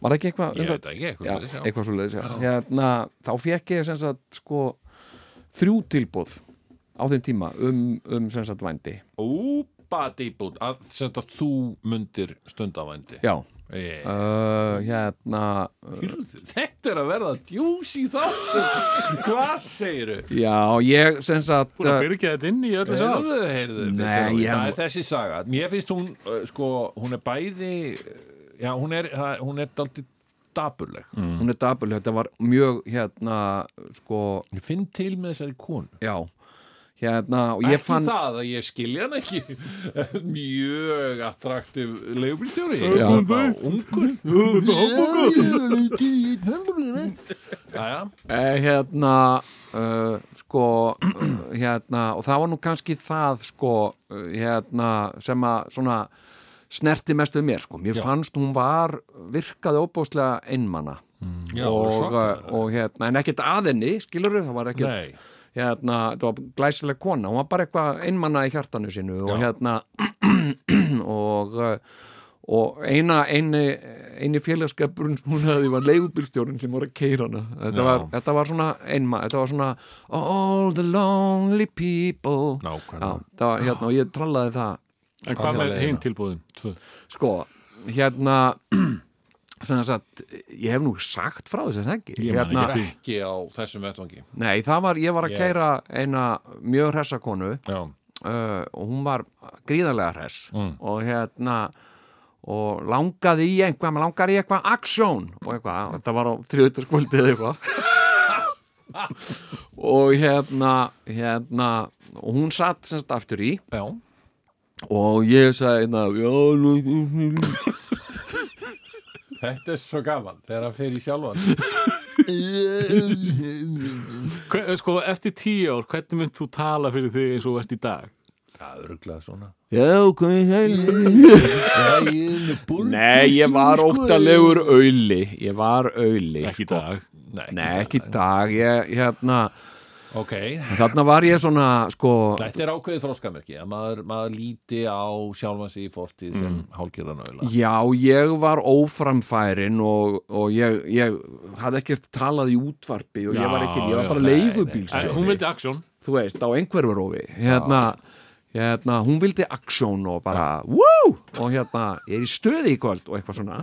var ekki eitthvað ég ekki eitthvað já, svoleiðis, já. eitthvað svo leiðis hérna, þá fekk ég sem sagt sko þrjú tilbúð á þeim tíma um, um sem sagt vændi. Úpadíbút að sem sagt að þú mundir stundavændi já, yeah. uh, hérna Þetta er að verða djús í þáttum (laughs) Hvað segiru? já, ég sem sagt Búin að uh, byrja þetta inn í öllu sá Heyrðu, heyrðu, Nei, þetta ég- það er þessi saga. Mér finnst hún, uh, sko, hún er bæði uh, Já, hún er, hún er daldið daburleg hún er dabuleg, þetta var mjög hérna, sko, Ég finn til með þessari konu. Já hérna, og ég Ekki fann það að ég skilja hann ekki. (laughs) Mjög attraktiv. Bara Ungur. (laughs) Jæja. Eh, hérna uh, sko uh, (clears throat) hérna, og það var nú kannski það sko, uh, hérna sem að svona snerti mest við mér, sko, mér Já. fannst hún var virkaði óbúslega einmana. Já, og, uh, og hérna, en ekkert að henni skilur það var ekkert Nei, hérna, það var glæsileg kona hún var bara eitthvað einmanna í hjartanu sínu og Já. hérna (clears throat) og, uh, og eina eini, eini félagskapurinn hún hefði var leigubílstjórinn sem var að keira hana þetta Já. var, þetta var svona einma þetta var svona all the lonely people Já, nákvæmlega það var hérna og ég trallaði það En hvað með hinn tilbúðin? Tvö. sko, hérna (clears throat) sem sagt, ég hef nú sagt frá þess að það ekki? Ég man hérna, ekki. Ekki á þessum vettvangi. Nei, það var, ég var að keira eina mjög hressakonu uh, og hún var gríðarlega hress. Mm. og hérna og langaði í einhvað, maður langaði í eitthvað aksjón og eitthvað, og þetta var á þriðutaskvöldið eða eitthvað. (laughs) Og hérna hérna, og hún satt semst aftur í. Já. Og ég sagði hérna, já, nú, nú, nú, Þetta er svo gaman þegar hann fer í sjálfan (laughs) Sko, eftir tíu ár, hvernig mynd þú tala fyrir þig eins og þú ert í dag? Það er örglega svona. Já, er það Nei, ég var óttalegur auðli, ég var auðli Ekki í dag. Nei, Nei, ekki í dag, ég, hérna Ok, Þarna var ég svona, sko þetta er ákveðið þróskamerki að maður, maður líti á sjálfan sig í fortíð sem mm. hálgjörðan auðla Já, ég var óframfærin og, og ég, ég hafði ekkert talað í útvarpi og ég var ekki, ég var Já, bara já, leigubílstjóri En hún vildi aksjón. Þú veist, á einhverfurófi hérna, hérna, hún vildi aksjón og bara, wú og hérna, ég er í stöði í kvöld og eitthvað svona.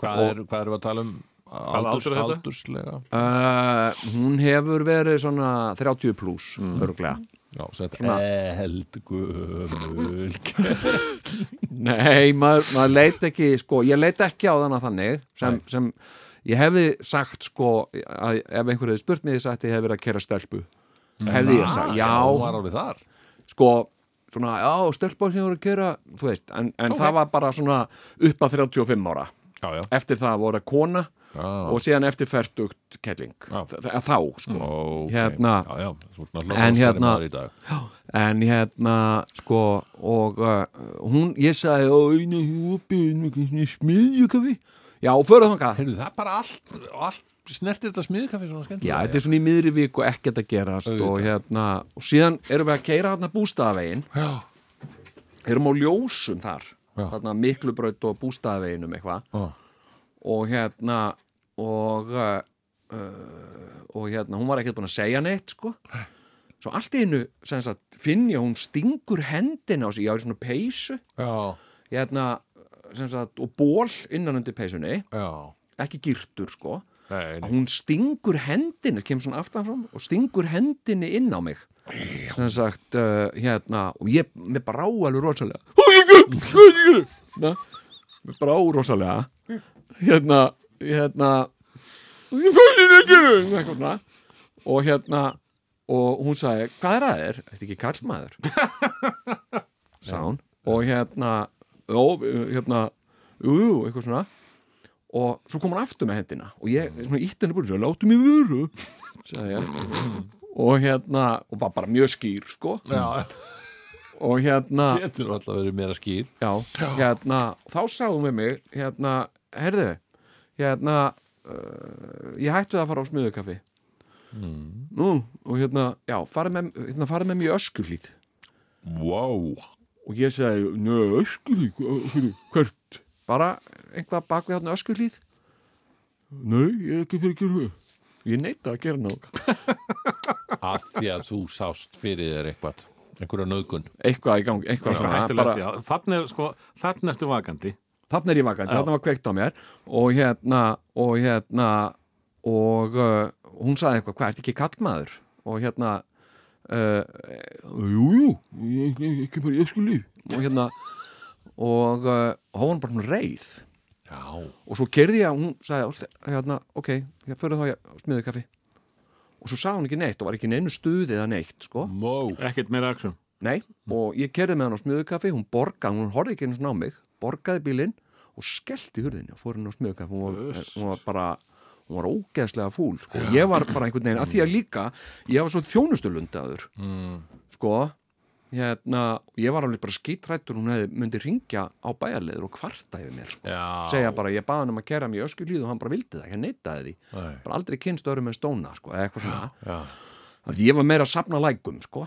Hvað er, hvað erum við að tala um Hvaða aldur þetta? aldurslega. Uh, Hún hefur verið svona 30 pluss, mm. örglega Já, Svona- eldgumul (laughs) Nei, maður, maður leit ekki sko, ég leit ekki á þannig þannig sem, sem ég hefði sagt sko, að ef einhver hefði spurt mig þess að ég hefði verið að kera stelpu. Hefði ég sagt, já, hún var alveg þar. Sko svona, já, stelpa sem voru að kera þú veist, en, en Ok. það var bara svona upp að 35 ára Já, já, eftir það voru kona já. og síðan eftir færtugt kelling þa- þá, sko. Ok. Hérna- En hérna- en hérna, sko og uh, hún, ég sagði smiðjukafi. Já, og þangað. Heyrðu, það er bara allt, allt snertir þetta smiðkaffi svona skemmtilega Já, þetta er svona í miðri viku ekkert að gerast og hérna, og síðan erum við að keira hérna bústaðavegin Já, erum á ljósum þar. Þarna miklubraut og bústaðveginum eitthvað. Og hérna og uh, uh, og hérna, hún var ekkert búin að segja neitt sko. Svo allt í hennu finn ég að hún stingur hendina á sig, ég á svona peysu. Hérna, sem sagt, og ból innan undir peysunni, já. Ekki girtur sko, Nei, hún stingur hendinni, kemur svona aftan fram og stingur hendinni inn á mig. Sem sagt, uh, hérna og ég, mér brá alveg rosalega Na, mér brá rosalega hérna, hérna og hérna og hún sagði, hvað er að þér? Þetta ekki kallmaður sá (laughs) hún. Og hérna jó, hérna, jú, eitthvað svona. Og svo kom hann aftur með hendina. Og ég, svona ítt henni búin mig veru (laughs) sagði ég. Og hérna, og var bara mjög skýr sko, Já, og hérna getur alltaf verið meira skýr. Já, hérna, þá sagði hún við mig hérna, herðu hérna uh, ég hættu það að fara á smiðukaffi nú, og hérna já, farið með, hérna, farið með mér í öskulíð Wow og ég segi, njö, öskulíð hvert, bara einhvað bak við þarna öskulíð nei, ég er ekki fyrir að gera það. Ég neita að gera náttúrulega (laughs) Af því að þú sást fyrir þér eitthvað einhverja nöðgun eitthvað í gangi, eitthvað Svona svona bara, já. Þannig er, sko, þannig ertu vakandi. þannig er ég vakandi, þarna var kveikt á mér og hérna og hérna og uh, hún sagði eitthvað, hvað, ertu ekki kallmaður og hérna uh, jú, ekki bara ég skuli og hérna og uh, hún bara reið. Já, og svo kerði ég að hún sagði hérna, ok, ég fyrir þá ég smiðu kaffi og svo sagði hún ekki neitt og var ekki neinu stuði eða neitt, sko. Ekkert meira aksjón. Nei, og ég kerði með hann á smiðukaffi hún borgaði, hún horfði ekki einu svona á mig borgaði bílinn og skellti hurðinni og fór henni á smiðukaffi hún, var- hún var bara, hún var ógeðslega fúl sko. ég var bara einhvern veginn, að því að líka ég var svo þjónustulundaður mm. sko hérna, ég var alveg bara skítrættur hún hefði myndi ringja á bæjarleður og kvarta yfir mér sko. Segja bara, ég baði hann um að kera mig í öskulíð og hann bara vildi það, ég neitaði því Nei. bara aldrei kynst öðrum en stóna sko, eitthvað svona að ég var meira að sapna lækum sko.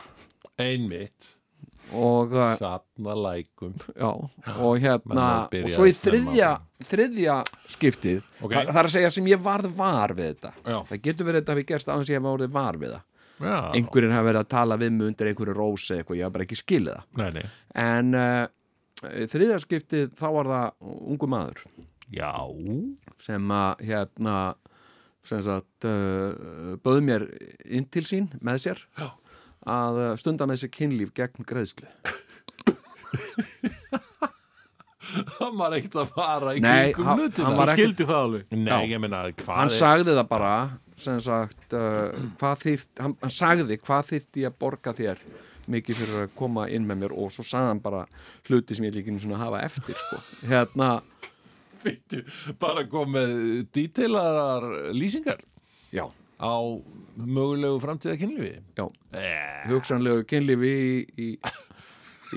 Einmitt og uh, Sapna lækum Já, og hérna og svo í þriðja, þriðja skiptið Ok. það, það er að segja sem ég varð var við þetta Já. það getur verið þetta hafi gerst aðeins ég hef orðið var við það einhverjir hafa verið að tala við mig undir einhverju rósi eitthvað, ég haf bara ekki skilið það. Nei, nei. En uh, þriðja skiptið þá var það ungu maður. Já. Sem að hérna sem sagt uh, bauð mér inn til sín með sér Já. að stunda með sér kynlíf gegn greiðslu. Hann var ekkert að fara í kringum hlutina. hann skildi það alveg. Nei, Já. meina, hann er sagði það bara sem sagt uh, hvað þyrt, hann, hann sagði hvað þyrfti ég að borga þér mikið fyrir að koma inn með mér? Og svo sagði hann bara hluti sem ég líkinu svona hafa eftir sko. hérna, bara komið díteilarar lýsingar? Já, á mögulegu framtíða kynlífi? Já. Eh, hugsanlegu kynlífi í, í,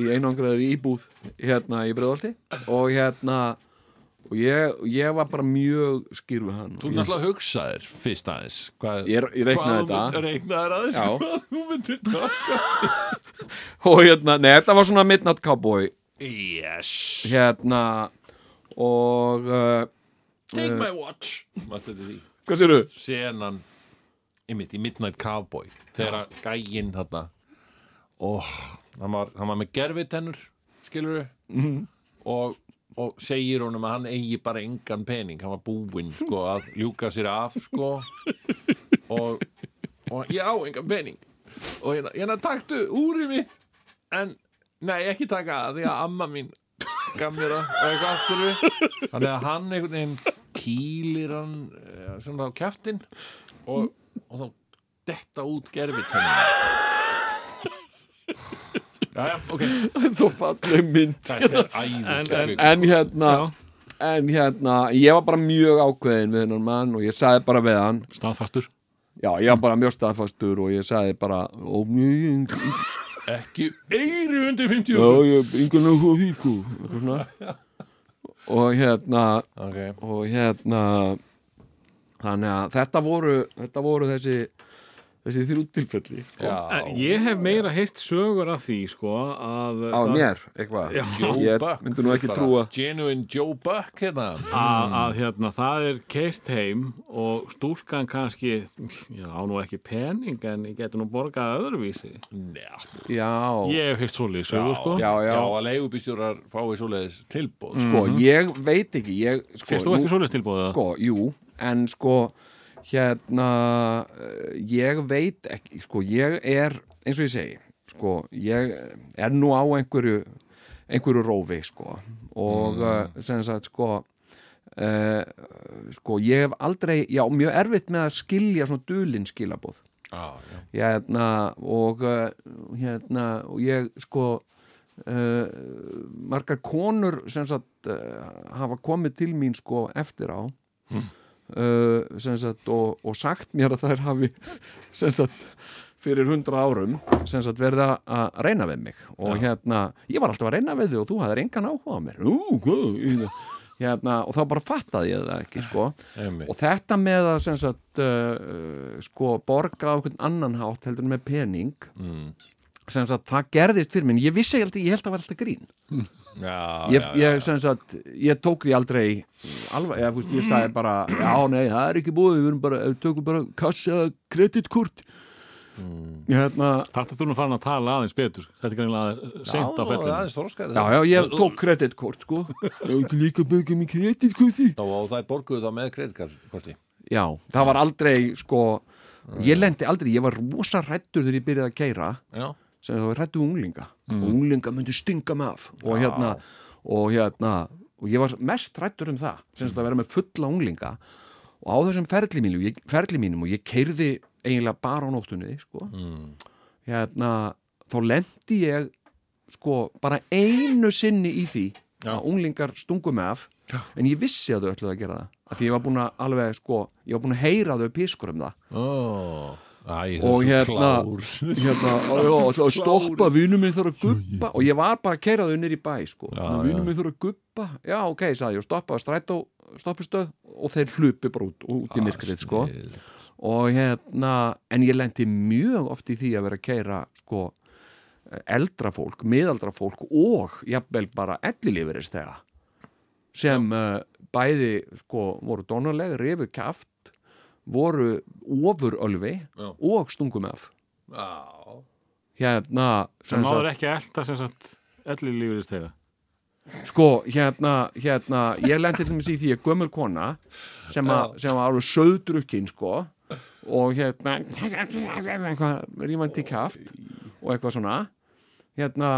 í einangraður íbúð hérna í Breiðolti og hérna og ég, ég var bara mjög skýr við hann. Þú náttúrulega hugsaðir fyrst aðeins. Hvað, ég, ég reiknaði þetta. þú reiknaðir aðeins Já. hvað þú myndir taka og hérna, nei, þetta var svona Midnight Cowboy. Yes. Hérna og uh, Take my watch. Mástu þetta því? Hvað sér senan einmitt í Midnight Cowboy. Þegar að gæinn þarna og hann var, hann var með gerfitennur skilur Mhm. og, og segir honum að hann eigi bara engan pening, hann var búinn sko að ljúka sér af sko. Og, og ég á engan pening. Og hérna, hérna taktu úrið mitt. En nei ekki taka það því að amma mín gaf mér og eitthvað skilur þannig að hann einhvern veginn kýlir hann eh, svona á kjaftin og, og þá detta út gerfitennum Jæja, ok. Svo falleg mynd. Er æðislega en hérna en hérna, ég var bara mjög ákveðin við hennar mann og ég sagði bara við hann. Staðfastur. já, ég var bara mjög staðfastur og ég sagði bara ó, ég, Ekki eyri undir 50 já, ég, yngan sko eitthvað svona. Og hérna Ok, og hérna þannig að þetta voru þetta voru þessi þessi þrjú tilfelli sko. En Ég hef meira heyrt sögur af því sko að á það- mér, eitthvað. Ég Buck. myndi nú ekki bara trúa. Genuine Joe Buck hérna. Að, að hérna, það er keirt heim og stúlkan kannski já, á nú ekki pening en ég geti nú borgað öðruvísi. Já, já, ég hef heyrt svolítið sögur sko. Já, já, já, að leigubýstjórar fái svoleiðis tilbúð sko, ég veit ekki ég, sko, Fyrst þú ekki svolítið tilbúið sko, jú, en sko hérna eh, ég veit ekki, sko, ég er eins og ég segi, sko ég er nú á einhverju einhverju rófi, sko og mm. sem sagt, sko uh, sko, ég hef aldrei já, mjög erfitt með að skilja svona dulinn skilabóð já hérna og hérna og ég sko uh, margar konur sem sagt uh, hafa komið til mín sko eftir á uh, sagt og, og sagt mér að þær hafi sagt fyrir hundra árum sagt verið að- reyna við mig. Og hérna, ég var alltaf að reyna við þig og þú hafðir engan áhuga á mér. Ú, hvað, hérna, og þá bara fattaði ég það ekki sko. Og þetta með að uh, sko, borga á einhvern annan hátt heldur með pening Mm. það gerðist fyrir minn ég vissi ekki, ég held að það var alltaf grín Já, ég, já, ég, sem sagt, ég tók því aldrei alveg, ég, fúst, ég sagði bara já, nei, það er ekki búið, við erum bara við tökum bara kassa kreditkort Mm. hérna Þarftu þú nú farin að tala aðeins betur? Þetta er greinlega seint á Já, fellinu já, já, ég tók kreditkort, sko. (laughs) Ég ekki líka byggja mig kreditkorti Og það er borguð þá með kreditkorti já, það var aldrei, sko ég lendi aldrei, ég var rosa rættur þegar ég byrjaði að keira Já, sem það var hrættu unglinga. Og unglinga myndi stinga mig af. Og hérna, og hérna og ég var mest hrættur um það sem þetta að vera með fulla unglinga. Og á þessum ferli mínum, ég, ferli mínum og ég keirði eiginlega bara á nóttunni sko. mm. hérna þá lendi ég sko bara einu sinni í því Já. að unglingar stungu mig af. En ég vissi að þau ætluðu að gera það. Af því ég var búin að alveg sko ég var búin að heyra þau pískur um það. Ó, Æ, og hérna, (laughs) hérna og já, að stoppa, vinnu minn þarf að guppa og ég var bara að keira þau nýr í bæ sko. Vinnu minn þarf að guppa já ok, sagði ég, stoppa strætó stoppistöð og þeir hlupi bara út, út í myrkrið sko. Og hérna, en ég lendi mjög oft í því að vera að keira sko, eldra fólk, miðaldra fólk og jafnvel bara ellilífurist þegar sem uh, bæði sko, voru dónaleg, rifu kjaft voru ofurölvi Já. og stungum af. Já, hérna sem sagt, ekki elda sem sagt elli lífurist þegar sko, hérna, hérna ég lendi til dæmis í því að gömul kona sem, a, sem var alveg söðdrukkin sko og hérna eitthvað rífandi kjaft og eitthvað svona. Hérna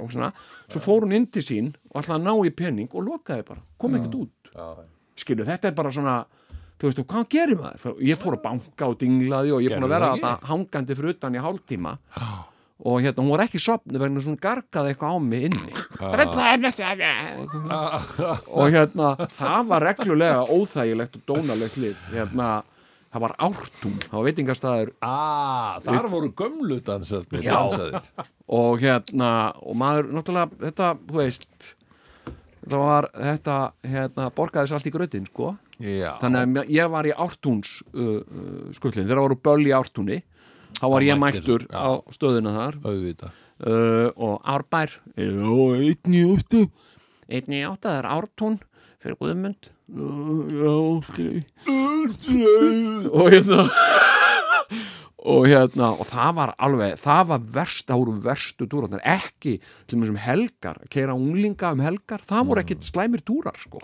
og svona. Svo fór hún inn til sín og að ná í penning og lokaði bara, kom ekkert út. Já, skilu, þetta er bara svona þú veist, og hvað gerir maður? Ég fór að banka og dinglaði og ég búin að vera það þetta hangandi fyrir utan í hálftíma. Og hérna, hún var ekki sopnu vegna svona gargaði eitthvað á mig inni. Og hérna það var reglulega óþægilegt og dónalegt lið. Hérna, það var ártún það var veitingastæður Ah, þar voru gömlu dansarnir Já. dansaðir. og hérna, og maður náttúrulega, þetta, þú veist það var, þetta, hérna borgaði sér allt í grötin, sko. Já, þannig að ég var í ártúns uh, uh, skullin, þegar voru böll í ártúni þá var Þá ég mættur já. á stöðuna þar. Uh, og árbær einn í áttu einn í áttu, það er ártún fyrir Guðmund. Og hérna og hérna, og það var alveg það var verst, það voru verstu túrar ekki til og með sem helgar keira unglinga um helgar, það voru ekki slæmir túrar sko.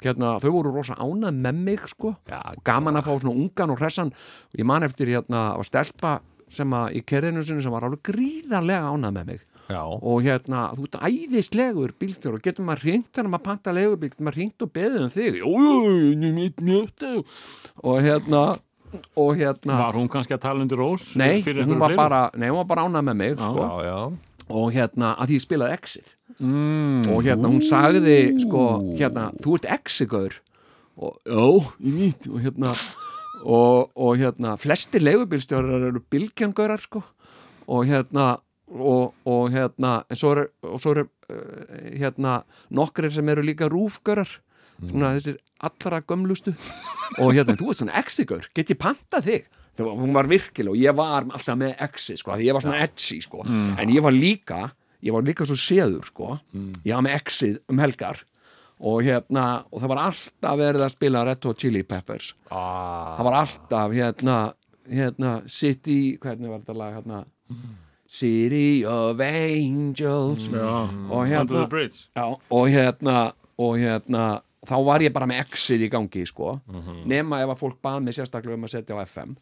Hérna, þau voru rosa ánað með mig sko. Já, gaman að fá svona ungan og hressan. Og ég man eftir hérna að stelpa sem að í kerðinu sinni sem var alveg gríðarlega ánað með mig. Já, og hérna, þú ert æðislegur bílstjór og getur maður hringt hann að panta legubíl maður hringt og beðið um þig. Og hérna og hérna, Var hún kannski að tala undir rós? nei, hún var bara nei, hún var bara ánað með mig sko. já, já. Og hérna, að því ég spilaði exið. Mm, og hérna, hún sagði sko, hérna, þú ert exigaur og, já, og hérna og, og hérna, flestir leigubílstjórar eru bylgjangaurar sko. Og hérna og, og hérna, en svo eru, eru uh, hérna, nokkrir sem eru líka rúfgaurar svona þessir allra gömlustu. (laughs) Og hérna, þú ert svona exigur, get ég pantað þig? Það var, hún var virkileg og ég var alltaf með exi, sko, því ég var svona edgy, sko. En ég var líka, ég var líka svo séður, sko, ég var með exið um helgar. Og hérna og það var alltaf verið að spila Red Hot Chili Peppers. Ah, það var alltaf hérna, hérna City, hvernig var þetta lag hérna? City of Angels. Og Under hérna the Bridge. já, og hérna og hérna þá var ég bara með exit í gangi sko, nema ef að fólk bað mig sérstaklega um að setja á FM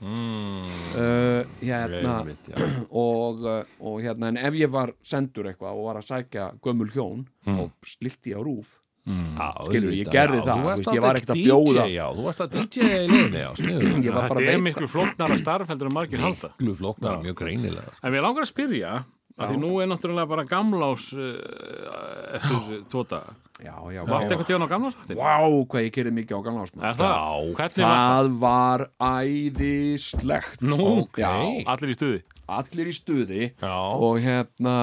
mm, uh, hérna já. (clears throat) og, uh, og hérna en ef ég var sendur eitthvað og var að sækja gömul hjón og slilti á rúf. Já, Skilur, ég gerði já, það, ég var ekkert að bjóða. já, þú varst að DJ í (clears throat) bara Þetta er miklu flóknara starf heldur en margir halda. Glu flóknar, mjög greinilega sko. En við langar að spyrja að því nú er náttúrulega bara gamlás uh, eftir tvo daga já, já, Varst já. eitthvað tíðan á gamlásvaktin? Vá, hvað ég gerði mikið á gamla ásma Er það? Já. Hvernig var það? Var æðislegt Nú, ok. Já, Allir í stuði allir í stuði Já. og hérna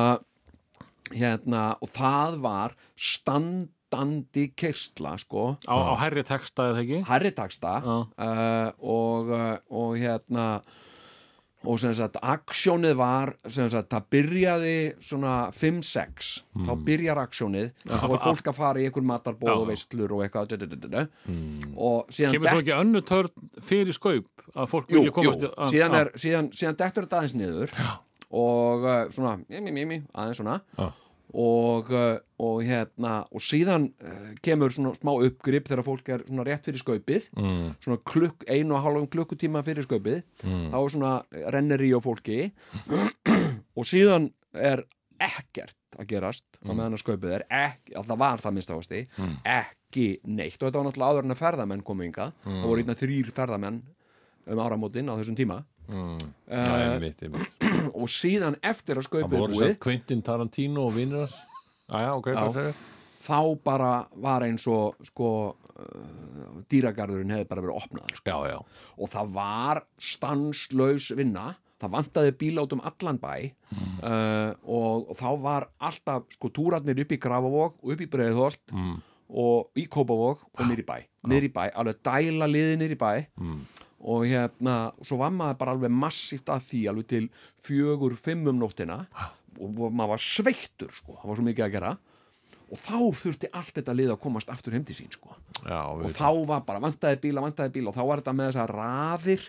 hérna, og það var standandi kersla sko, á, á hærri texta eða ekki? herri taksta Já. uh, og, uh, og hérna og sem sagt, aksjónið var sem sagt, það byrjaði svona 5-6, þá byrjar aksjónið þá er fólk að fara í einhver matarbóð Já. og veislur og eitthvað du, du, du, du. og síðan Kemur svo ekki önnu törn fyrir skaup að fólk jú, vilja jú, komast í- að- síðan, er, síðan, síðan dettur þetta aðeins niður Já. og uh, svona mimi, mimi, aðeins svona Já. Og, uh, og hérna og síðan uh, kemur svona smá uppgrip þegar fólk er svona rétt fyrir skaupið. Mm, svona klukk, einu og hálfum klukkutíma fyrir skaupið. Mm. þá er svona renneri á fólki. (clears throat) Og síðan er ekkert að gerast á meðan að skaupið er. Ekki, alltaf var það minnst ásti ekki neitt. Og þetta var náttúrulega áður en að ferðamenn komu ynga það voru einna þrýr ferðamenn um áramótin á þessum tíma Mm. uh, Já, einmitt, einmitt. (clears throat) og síðan eftir að skaupið búið sett Quentin Tarantino og vinnur hans Æja, ok, Já. það segir þá bara var eins og sko uh, dýragarðurinn hefði bara verið opnaður sko. Já, já og það var stanslaus vinna það vantaði bíl át um allan bæ uh, og, og þá var alltaf sko túrarnir upp í Grafavog og upp í Breiðholt mm. og í Kópavog og niður í bæ niður í bæ, alveg dæla liði niður í bæ Mm. Og hérna svo var maður bara alveg massíft að því alveg til fjögur, fimm um nóttina. Og maður var sveittur sko, það var svo mikið að gera. Og þá þurfti allt þetta lið að komast aftur heim til sín sko. Já, og þá var bara vantaði bíla, vantaði bíla. Og þá var þetta með þessar raðir.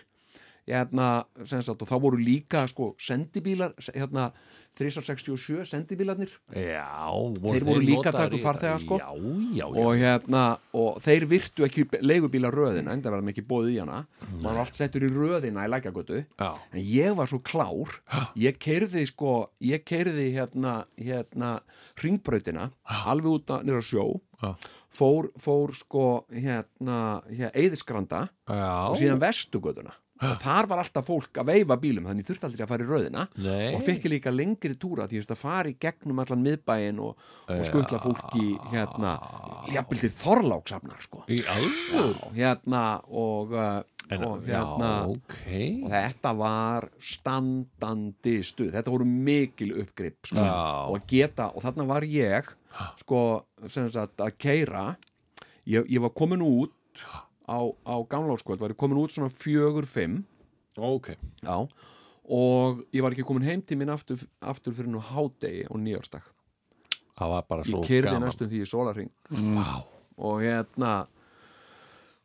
Hérna, sagt, og þá voru líka sko, sendibílar, hérna 367 sendibílarnir Já, Þeir voru líka að taka notaðir upp í farþega, þetta? sko. Já, já, já. Og hérna, og þeir virtu ekki leigubíla röðina, enda verðum ekki bóðið í hana. Maður var allt settur í röðina í lækjagötu Já, en ég var svo klár. Ég keirði sko, ég keirði hérna, hérna ringbrautina, alveg út nýra sjó. Já. fór, fór sko hérna, hérna eðisgranda og síðan vestugötuna og þar var alltaf fólk að veifa bílum þannig þurfti aldrei að fara í röðina. Nei. og fekk líka lengri túra því að fara í gegnum allan miðbæin og, og skutla fólki hérna, jafnvel til þorláksafnar sko. Hérna og, uh, En, og hérna Já, ok. og þetta var standandi stuð. Þetta voru mikil uppgrip sko. Og geta, og þarna var ég sko, sagt að keira ég, ég var komin út á, á gamláskvöld var ég komin út svona fjögur, fimm. Ok. Já, og ég var ekki komin heim til minn aftur, aftur fyrir nú hádegi og nýjársdag Það var bara svo ég kerði gaman. næstum því í sólarring Vá. Og hérna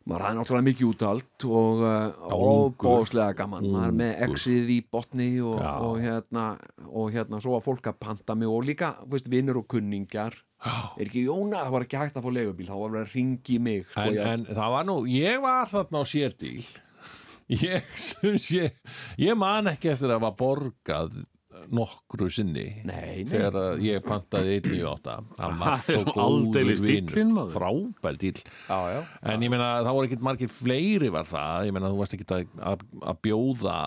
maður ræði náttúrulega mikið útalt og uh, Ungur. óbóðslega gaman maður er með Ungur. exið í botni og, Já. og hérna og hérna svo var fólk að panta mig og líka vinnur og kunningjar er ekki Jóna, það var ekki hægt að fá legubíl þá var verið að ringi mig sko, en, ég, en það var nú, ég var þarna á sérdíl Ég, (laughs) sé, ég man ekki eftir að var borgað nokkru sinni Nei, nei. þegar ég pantaði 198 hann var (laughs) Það er svo góður maður. frábær dýl já, já. en ég meina það voru ekkert margir fleiri var það ég meina þú varst ekkert að, að, að bjóða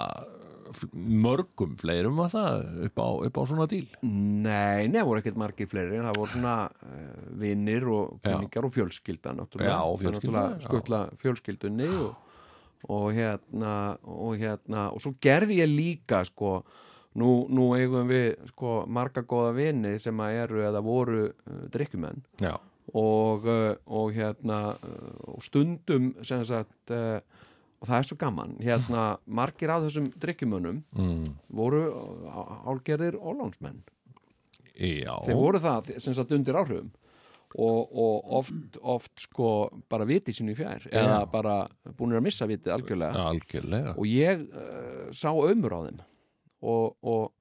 mörgum fleirum var það upp á, upp á svona dýl Nei, nei, það voru ekkert margir fleiri en það voru svona uh, vinnir og Já. kunningjar og fjölskylda náttúrulega, Já, fjölskylda, náttúrulega skutla fjölskyldunni og, og hérna og hérna, og svo gerði ég líka sko, nú, nú eigum við sko marga góða vini sem að eru eða voru uh, drikkjumenn já, og, uh, og hérna uh, og stundum sem sagt uh, og það er svo gaman hérna margir af þessum drikkjumönnum mm. voru álgerðir ólánsmenn Já, þeir voru það sem sagt undir áhrifum. Og, og oft, oft sko bara viti sínu í fjær eða bara búinir að missa vitið algjörlega. Algjörlega. Og ég uh, sá ömur á þeim og, og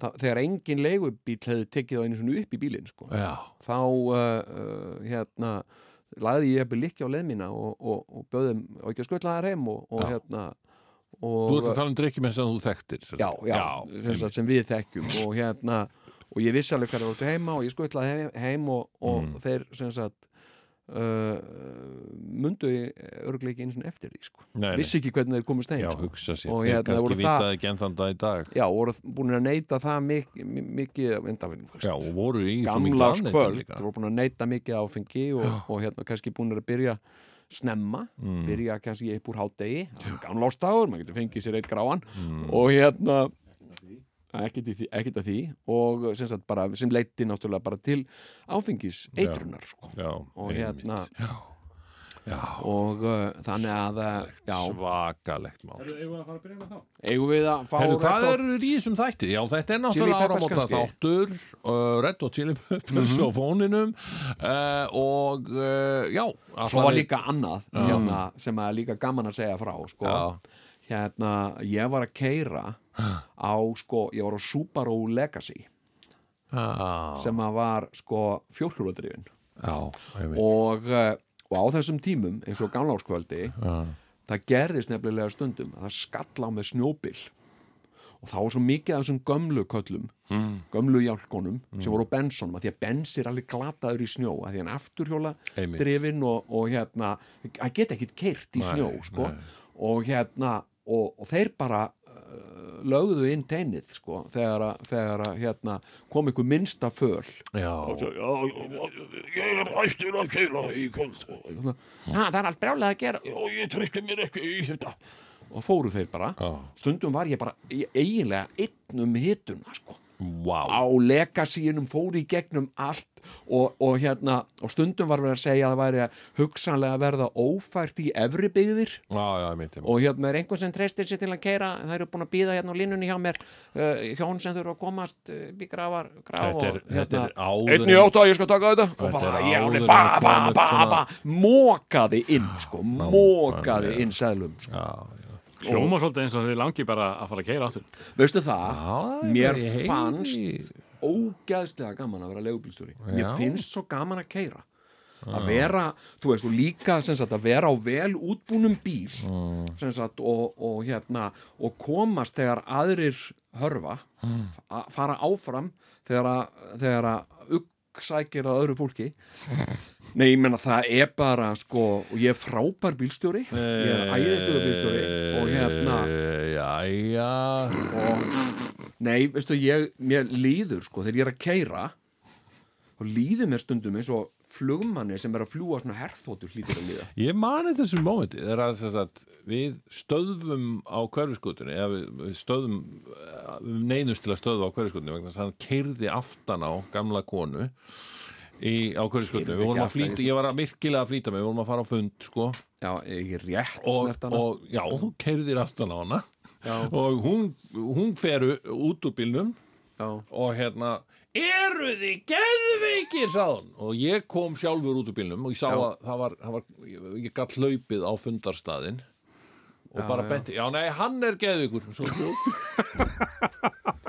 það, þegar engin leigubíl hefði tekið á einu svona upp í bílinn sko, Já, þá uh, uh, hérna lagði ég eða líkja á leið mína og, og, og böðum og ekki að skutla þær heim og, og Já. hérna þú og, ert að tala um drikkjumenn sem þú þekktir sem já, sagt. já, sem, sagt, sem við þekkjum og hérna og ég vissi alveg hvað það voru heima og ég skutlaði heim, heim og, og Mm. þeir sem sagt uh, mundu örgleiki eins og eftir því sko. Nei, nei. vissi ekki hvernig þeir komist heim Já, sko. hugsa sér, Og þeir hérna voru kannski það- vitaði ekki enn þann dag í dag já, voru búin að neyta það mikið, mikið enda, Já, og voru í svo mikið gamlárs afneitun kvöld líka. þú voru búin að neyta mikið áfengi og, og hérna kannski búin að byrja snemma, Mm. byrja kannski upp úr hádegi, gamlástagur maður getur fengið sér eitt gráan Mm. og hérna ekkert, því, að því. Og sem, sagt, bara, sem leiti náttúrulega bara til áfengis eitrunar sko. Já, og hérna Já, og uh, þannig að uh, já, svakalegt mál. Eigum við að fara að byrja með þá? eigum við að fá Heyrðu, hvað Red Hot- er í þessum þætti? Já, þetta er náttúrulega áramóta þáttur uh, Red Hot Chili Peppers á fóninum. Uh, og uh, já svo var líka annað hérna, sem er líka gaman að segja frá sko. Já. hérna, ég var að keira á, sko, ég var á Subaru Legacy Já, sem að var, sko, fjórhjóladrifin og, uh, og á þessum tímum eins og gamlárskvöldi Já. það gerðist nefnilega stundum að það skall á með snjóbil og þá var svo mikið af þessum gömlu köllum Mm. gömlu hjálkonum sem voru á bensonum að því að bens er alveg glataður í snjó að því hann afturhjóla Einmitt. drifin og, og hérna að geta ekkit keirt í Nei, snjó sko. og hérna og, og þeir bara lögðu inn teinið sko, þegar, að, þegar að, hérna, kom einhver minnsta föl. Já, Ég er hættur að keila í kvöld. Ha, það er allt brjálega að gera. Og ég treysti mér ekki í þetta. Og fóru þeir bara. Já, stundum var ég bara eiginlega einn um hituna sko vá. á legasínum fór í gegnum allt og, og hérna og stundum var verið að segja að það væri hugsanlega að verða ófært í efri byggðir. Myndi og hérna er einhvern sem treystir sér til að keira það eru búin að býða hérna á línunni hjá mér uh, hjón sem þurfa að komast uh, í grafar graf og hérna er áður einn í átta, ég skal taka þetta. Og Þetta bara, en ba, ba, ba, ba, mókaði inn sko, mókaði nákvæmlega. inn seðlum sko. Já, já Hljóma svolítið eins og þið langi bara að fara að keira áttur veistu það, Já, mér heyri- fannst ógæðslega gaman að vera leigubílstjóri. Mér finnst svo gaman að keira að vera, þú veist, og líka sem sagt, að vera á vel útbúnum bíl sem sagt, og, og hérna og komast þegar aðrir hörfa að fara áfram þegar að, þegar að ugg sækir að öðru fólki. Nei, ég menna það er bara sko, og ég er frábær bílstjóri. Ég er æðistöðu bílstjóri og hérna Jæja. Og nei, veistu, ég, mér líður sko, þegar ég er að keira og líður mér stundum eins og flugmanni sem er að fljúa svona herþóttur hlýtur að líða. Ég mani þessu mómenti við stöðvum á hverfiskutunni við, stöðvum eh, við neinumst til að stöðva á hverfiskutunni þess að hann keirði aftan á gamla konu í, á hverfiskutunni flýta, ég var að virkilega að flýta mig við vorum að fara á fund sko. Já, ég rétt og, og já, þú keirðir aftan á hana. Já. og hún, hún fer út úr bílnum Já, og hérna eru þið geðveikir sáðan og ég kom sjálfur út úr bílnum og ég sá Já. að það var, það var ég, gatt hlaupið á fundarstaðin og Já, bara benti, já nei, hann er geðveikur. Svo (laughs) (laughs)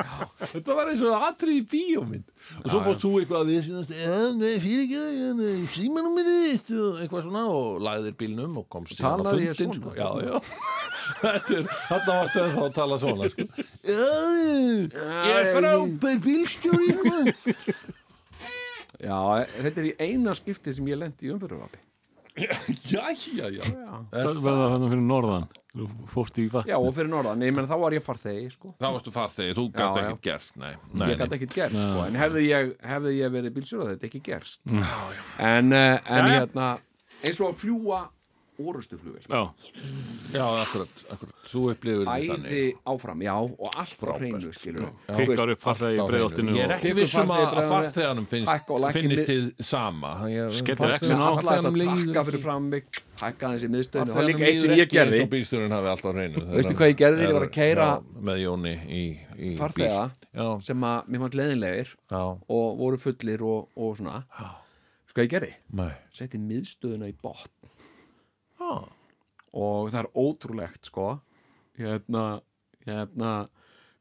þetta var eins og atrið í bíómynd. Og svo fórst þú eitthvað að við sínast nei, fyrir ekki, símanum minni og eitthvað svona og lagðir bílnum og komst síðan á fundin sko. já, já. (laughs) Þetta er, þarna varstu ennþá að tala svona sko. (laughs) já, ég er frábær bílstjóri já, þetta er í eina skipti sem ég lendi í umfyrirvapi (laughs) já, já, já Það verða hann fyrir norðan Þú fórst í vatn Já, og fyrir norðan, ég menn þá var ég farþegi sko. þá varstu farþegi, þú gæst Já, já. ekkert gert nei, nei, ég gæti ekkert gert sko. en hefði ég, hefði ég verið bílsjóra þetta ekki gerst en, uh, en Jæja. hérna eins og að fljúa orustuflugvel Já, Já, akkurat, akkurat. Þú upplifur því bæði þannig. áfram, já, og allt frá hreinu, skilur pikkar upp farþegi í hreinu. Ég er ekki vissum að, farþeganum finnst, finnist þið sama. Skellir farþeganum- exinu á. alla þess að farþeganum líður takka ekki- fyrir fram mig hækka aðeins í miðstöðinu, það er farþeganum líka eitt sem líður ég ekki gerði eins og bílstjórinn hafi alltaf hreinu. Veistu hvað ég gerði? Ég var að keyra- Já, með Jóni í, í farþega sem að mér fannst leðinlegir já, og voru fullir og, og svona. Sko ég gerði? nei. Setti miðstöðuna í botn Já, og það er ótrúlegt sko. Hérna, hérna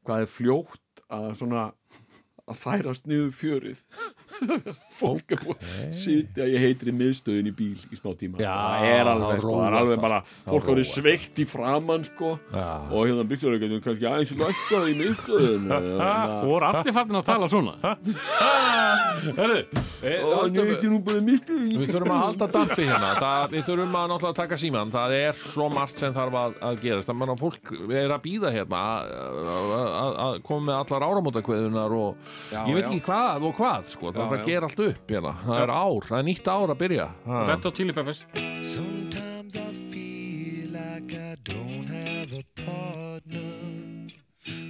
hvað er fljótt að svona að færast niður fjörið (laughs) fólk er búið að sitja í heitri miðstöðin í bíl í smá tíma. Já, það er alveg, sko, það er alveg bara fólk árið sveitt í framann sko. Já. og hérna byggjur ekki kannski aðeins lækkað í miðstöðin og (laughs) voru allir farnir að tala svona. Við, bara miðstöðin við þurfum að halda dampi hérna. Það, Við þurfum að náttúrulega taka síman Það er svo margt sem þarf að, að gerast. Það mann fólk er að býða hérna að- að að koma með allar áramótakveðunar og Já, ég veit ekki hvað og hvað sko. Það Já, er að gera allt upp hérna. það er ár, það er nýtt ár að byrja Ha. Þetta og Chili Peppers Sometimes I feel like I don't have a partner.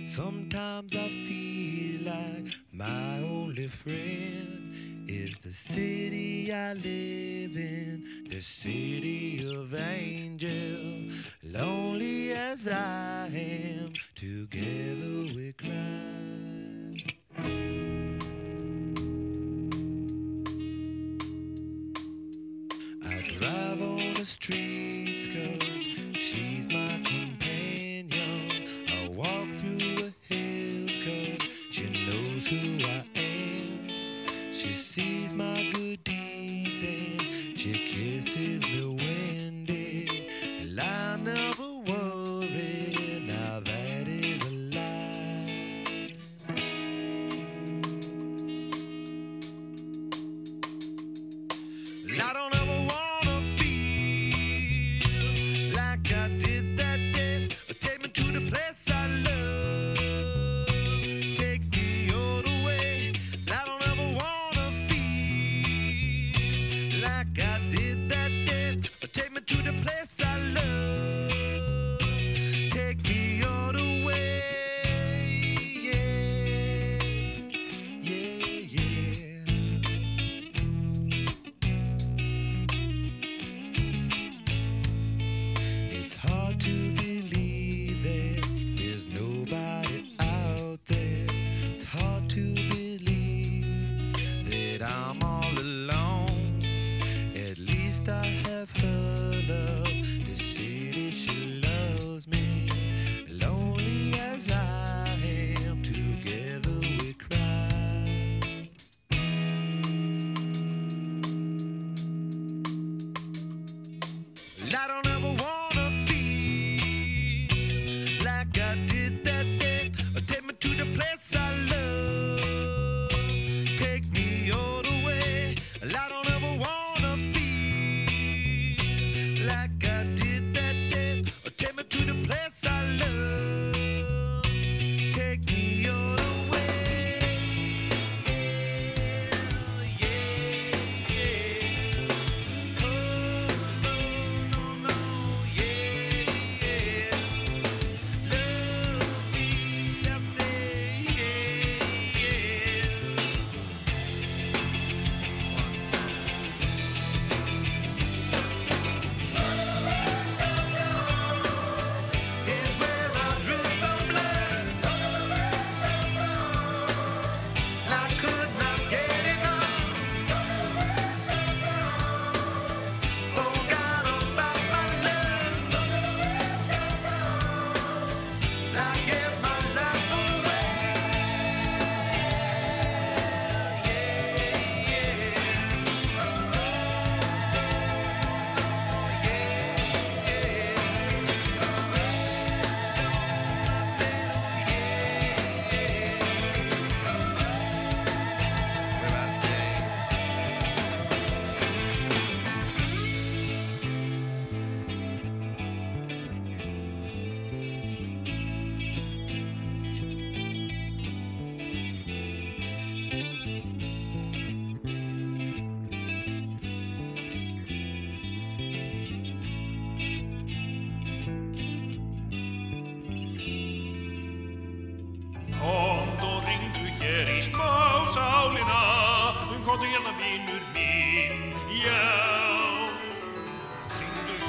Sometimes I feel like my only friend is the city I live in, the city of angels. Lonely as I am, together we cry. streets go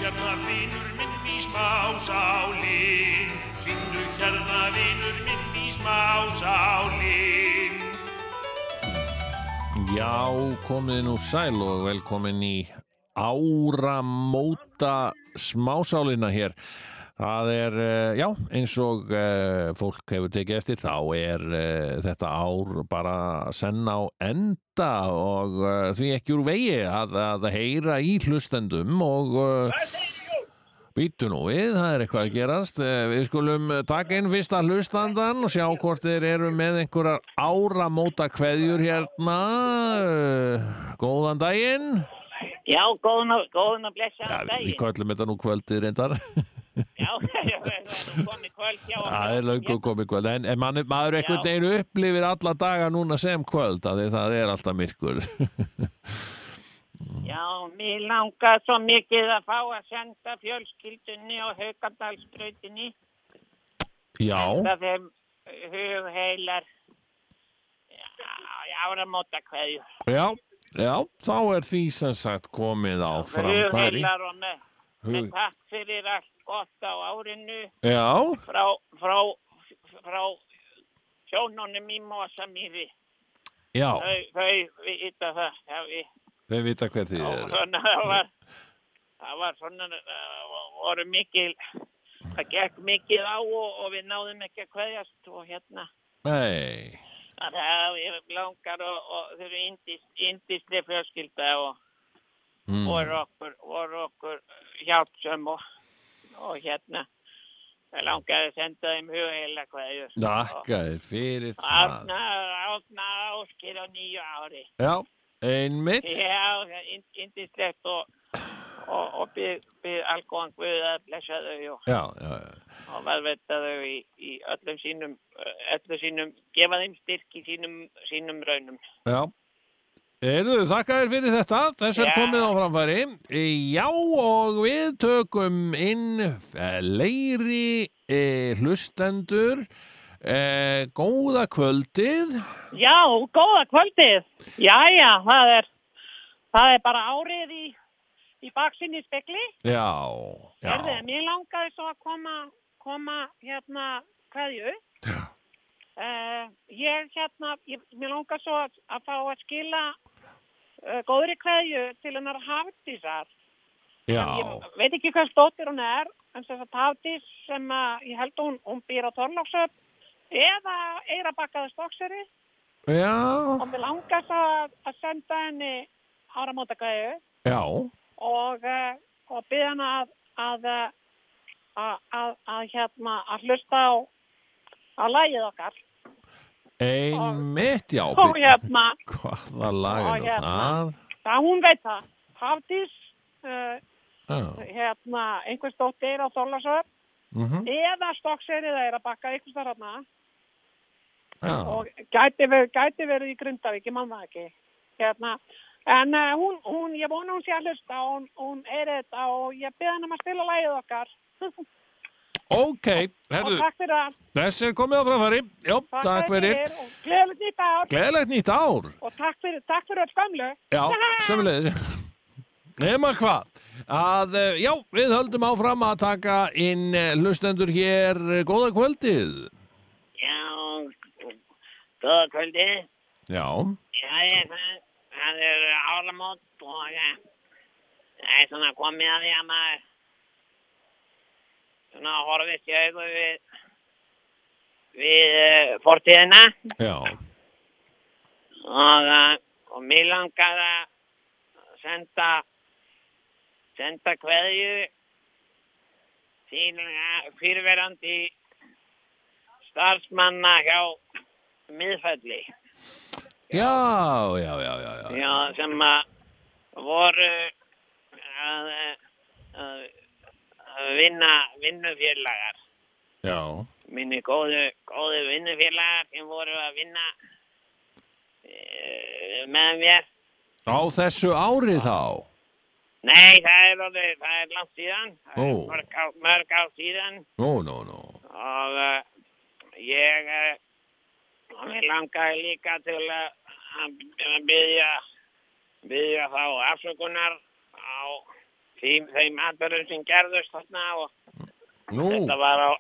hérna vinur minn í smásálin Syngdu hérna vinur minn í smásálin Já, komið nú sæl og velkomin í áramóta smásálina hér. Það er, eh, já, eins og uh, fólk hefur tekið eftir, þá er uh, þetta ár bara senn á enda og því ekki úr vegi að, að heyra í hlustendum og býtu nú við, það er eitthvað að gerast. Eh, Við skulum taka inn fyrsta hlustandan og sjá hvort þeir eru með einhverjar áramóta kveðjur hérna. Eh, Góðan daginn. Já, góðan og, góðan og blessa Já, við daginn. köllum þetta nú kvöldið reyndar. (laughs) (laughs) Já, það er komið kvöld. Það er löngu komið kvöld. En, en man, maður Já. veginn upplifir alla daga núna sem kvöld, að það er alltaf myrkur. (laughs) Já, mér langar svo mikið að fá að senda fjölskyldunni á Haukadalsbrautinni. Já, Það þeim hugheilar áramóta kveðju. já, já, þá er því sem sagt komið á framfæri. Hugheilar og með Hug- takk fyrir allt gott á árinu Já, frá, frá, frá sjónunum í Mosamíri. já, Þau, þau vita það, já, við þau vita hver þið Og er. svona það var, það var svona, það voru mikil, það gekk mikið á og, og við náðum ekki að kveðjast og hérna, Nei, að það er langar og, og þau eru indis, indisli fjölskylda og mm. voru okkur, okkur hjálpsum og, og hérna, langar að senda þeim hugheila kveðjur. Þakka þér fyrir það. Átna, átna áskil á nýju ári. Já, einmitt. Já, það ind- yndislegt og, og, og byrð, byrð algóðan Guð að blessa þau og, og varðveita þau í, í öllum sínum, öllum sínum, gefa þeim styrk í sínum, sínum raunum. já. Eruðu, þakka þér fyrir þetta. Þess er Já. komið á framfæri. Já, og við tökum inn fleiri e, hlustendur. E, góða kvöldið. Já, góða kvöldið. Jæja, það er, það er bara árið í, í baksinni spekli. Já, já. Herðu, mér langaði svo að koma, koma hérna hverju. Já. Uh, ég hérna, ég, mér langar svo að, að fá að skila góðri kveðju til hennar Hafdísar. Já, Ég veit ekki hvað stóttir hún er, en þess að Hafdís sem að ég held hún, hún býr á Þorláksöp eða Eirabakkaða Stokkseri já, og mér langar svo að, að senda henni áramóta kveðju já. og, uh, og byrja hana að, að, uh, að, að, að, hérna, að hlusta á, á lagið okkar. Einmitt, já. Bíddu. hérna, Hvaða lag er hérna. það? það hún veit það, Hafdís, uh, Já. hérna, einhver stóttir á Þorlasöf mhm, eða Stokkseri það er að bakka einhvers þar hérna Já, og gæti verið, gæti verið í Grundavík, ég man það ekki. Hérna, en uh, hún, hún, ég vona hún sé að hlusta hún, hún er þetta og ég byrði hann um að spila lagið okkar. (laughs) ok, herðu, takk fyrir allt. þess er komið á framfæri. Já, takk fyrir. Og gleðilegt nýtt ár Gleðilegt nýtt ár. og takk fyrir, takk fyrir öll gamlu. Já, sömulegis. Nefna hvað? Að, eh, já, við höldum áfram að taka inn eh, hlustendur hér. Góða kvöldið. Já, góða kvöldi. Já, Já, ég, það, það er áramót og eh, það er svona komið að því að maður svona horfist í augu við, við uh, fortíðina og, uh, og mér langar að senda senda kveðju til uh, fyrirverandi starfsmanna hjá miðfælli. já, já, já, já, já. Já, sem að voru að, að vinna vinnufélagar. Já, Minni góðu, góðu vinnufélagar sem voru að vinna e, með mér. á þessu ári þá. Nei, það er, orðið, það er langt síðan. Það er Ó. mörg, á, mörg á síðan Nú, nú, nú. og uh, ég uh, og mér langaði líka til að byggja byggja þá afsökunar á þeim, þeim atbyrðum sem gerðust þarna og Nú, þetta var á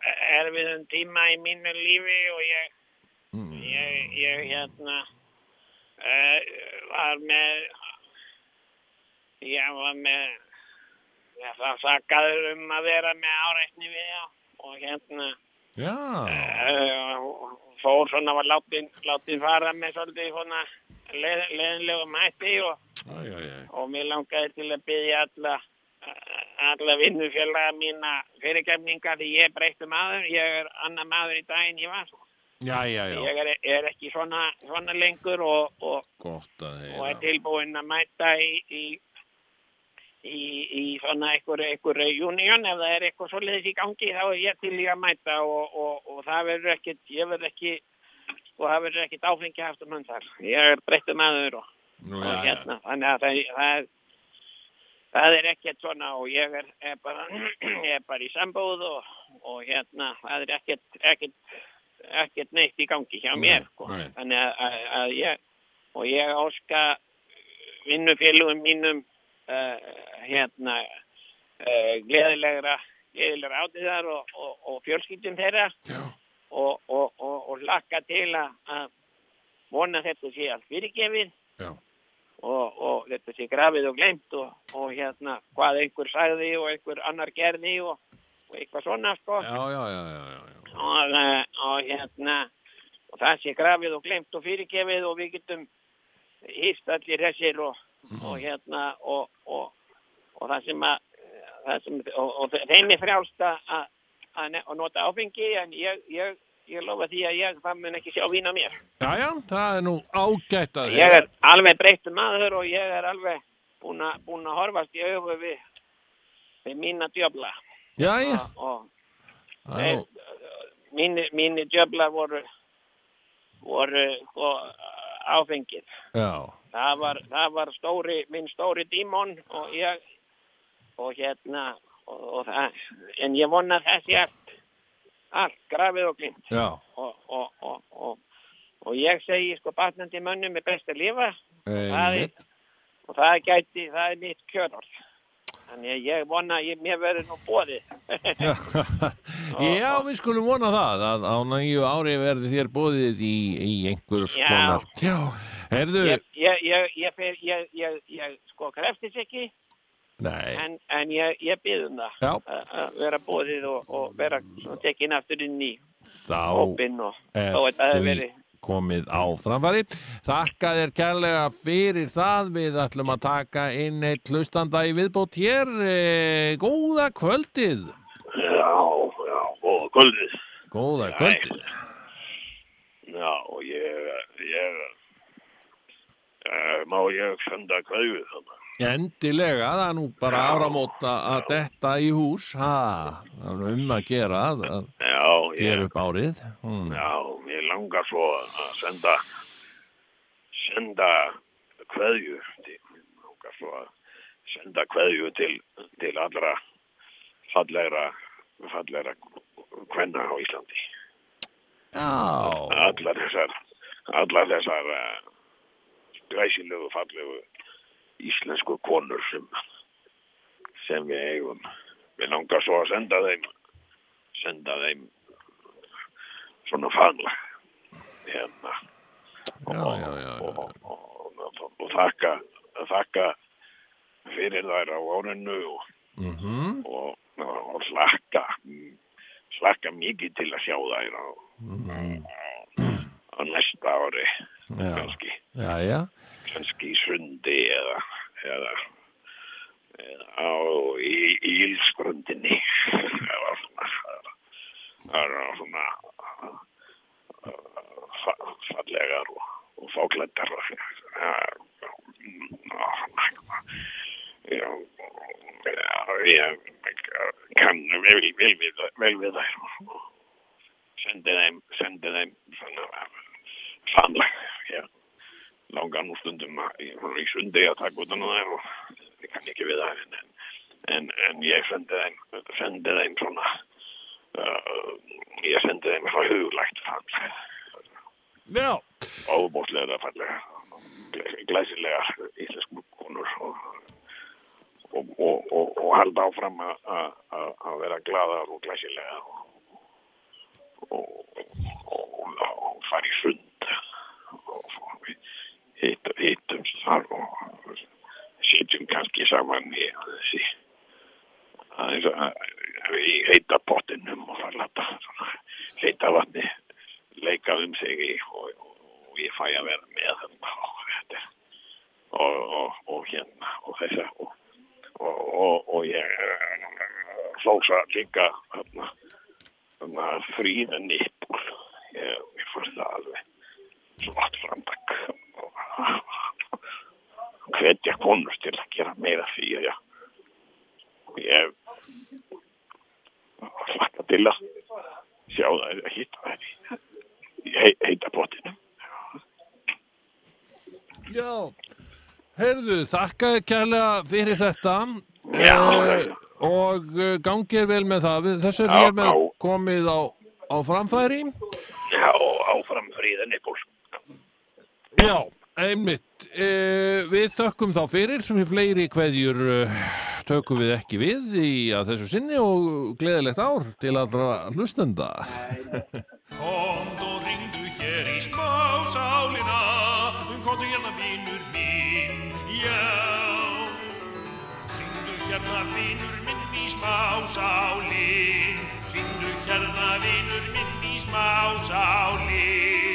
erfiðum tíma í mínu lífi og ég mm, ég, ég hérna uh, var með ég var með ég var sakaður um að vera með áreitni við já og hérna uh, fór svona var látin, látin fara með svolítið svona leð, leðinlegu mætti og, og mér langaði til að byggja alla alla vinnufélaga mína fyrirgefninga því ég breyttu maður, ég er annar maður í daginn ég var Já, já, já, ég er, er ekki svona, svona lengur og, og, og er heyra. tilbúinn að mæta í, í, í, í svona einhver, union ef það er eitthvað svoleiðis í gangi þá er ég til í að mæta og, og, og það verður ekkit, ég verður ekki og það verður ekkit áfengi haft um hann þar. Ég er breyttu maður og, Nú, hérna, þannig að það er Það er ekkert svona og ég er, er, bara, (clears throat) ég er bara í sambúð og, og hérna, það er ekkert, ekkert, ekkert neitt í gangi hjá mér. Nei, Sko. nei. Þannig að, að, að ég, og ég áska vinnufélugum mínum uh, hérna uh, gleðilegra, gleðilegra átíðar og, og, og fjölskyldum þeirra og, og, og, og lakka til að, að vona þetta sé allt fyrirgefið Já. Og, og þetta sé grafið og glemt og, og hérna hvað einhver sagði og einhver annar gerði og, og eitthvað svona sko Já, já, já, já, já, já. og, eh, og hérna og það sé grafið og glemt og fyrirgefið og við getum hýst allir þessir og, og hérna og, og, og það sem að það sem, og, og þeim er frjálst að að- að ne- að nota áfengi en ég, ég, ég lofa því að ég það mun ekki sjá vín á mér. Já, já, það er nú ágætt að ég er alveg breyttu maður og ég er alveg búin að að horfast í augu við, við mína djöfla. Já, já, og, og míni djöfla voru voru sko, áfengir. Já, það var, það var stóri, minn stóri dímon og ég og hérna og, og það, en ég vona að þessi allt allt grafið og glimt og, og, og, og, og ég segi sko batnandi mönnum er best að lifa. Það er, og það gæti, það er mitt kjörorð. Þannig ég vona að mér verður nú bóðið (laughs) Já, við skulum vona það að á næju ári verði þér bóðið í, í einhvers konar Já, herðu ég, ég, ég, ég, fer, ég, ég, ég sko kreftis ekki en, en ég, ég byðum það að vera bóðið og, og vera svona tekin aftur inn í þá hópinn og er hefur því verið komið á framfæri. Þakka þér kærlega fyrir það. Við ætlum að taka inn eitt hlustanda í viðbót hér. E, Góða kvöldið. Já, já, góða kvöldið. Góða kvöldið. Já, og ég, ég, uh, má ég senda kveðju þannig. Endilega, það er nú bara áramót að detta í hús ha, það er um að gera að, Já, ég, gera upp árið mm. já, ég langar svo að senda, senda kveðju, langar svo að senda kveðju til, til allra fallegra, fallegra kvenna á Íslandi. Já, allar þessar allar þessar uh, glæsilegu fallegu íslensku konur sem sem við eigum. Við langar svo að senda þeim senda þeim svona faðmlag hérna. Og, og, og, og þakka þakka fyrir þær á árinu og, Mm og, og slakka slakka mikið til að sjá þær á, á næsta ári kannski, já, já, kannski í sundi eða, eða, eða á, í, í ílsgröndinni það var svona það var svona fa- fallegar og, og fáklættar og ég kann vel, við, þær og sendi þeim, sannlega, já langar nú stundum að í sundi að taka utan á þeim og ég kann ekki við það en, en, en ég sendi þeim sendi þeim svona uh, ég sendi þeim svona huglægt fall. Já, óbúslega fallega. Glæsilega íslensku konur og, og, og, og, halda áfram að- vera glaðar og glæsilega og, fara í sund. Og, hittumst þar og sitjum kannski saman í þessi að í heita pottinum og fara að heita vatni leika um sig í og, og, og ég fæ að vera með þarna og þetta. Og, og, og hérna og þessa og, og, og, og ég hlósa líka þarna þarna fríða nýppul ég, ég fannst það alveg svart framtak. og hvetja konur til að gera meira því og ég hlakka til að sjá það að hitta það í, í hei- heita potinu já. Heyrðu, þakka kærlega fyrir þetta. Já, já. og eh, gangið vel með það. Þessu er hér með komið á, á framfæri. Já, fríða nýppul Já, einmitt. E, við þökkum þá fyrir, sem fleiri kveðjur uh, tökum við ekki við í að þessu sinni og gleðilegt ár til allra hlustenda. Komd og ringdu hér í smásálina Komdu hérna vinur minn, já Ringdu hérna vinur minn í smásálin Ringdu hérna vinur minn í smásálin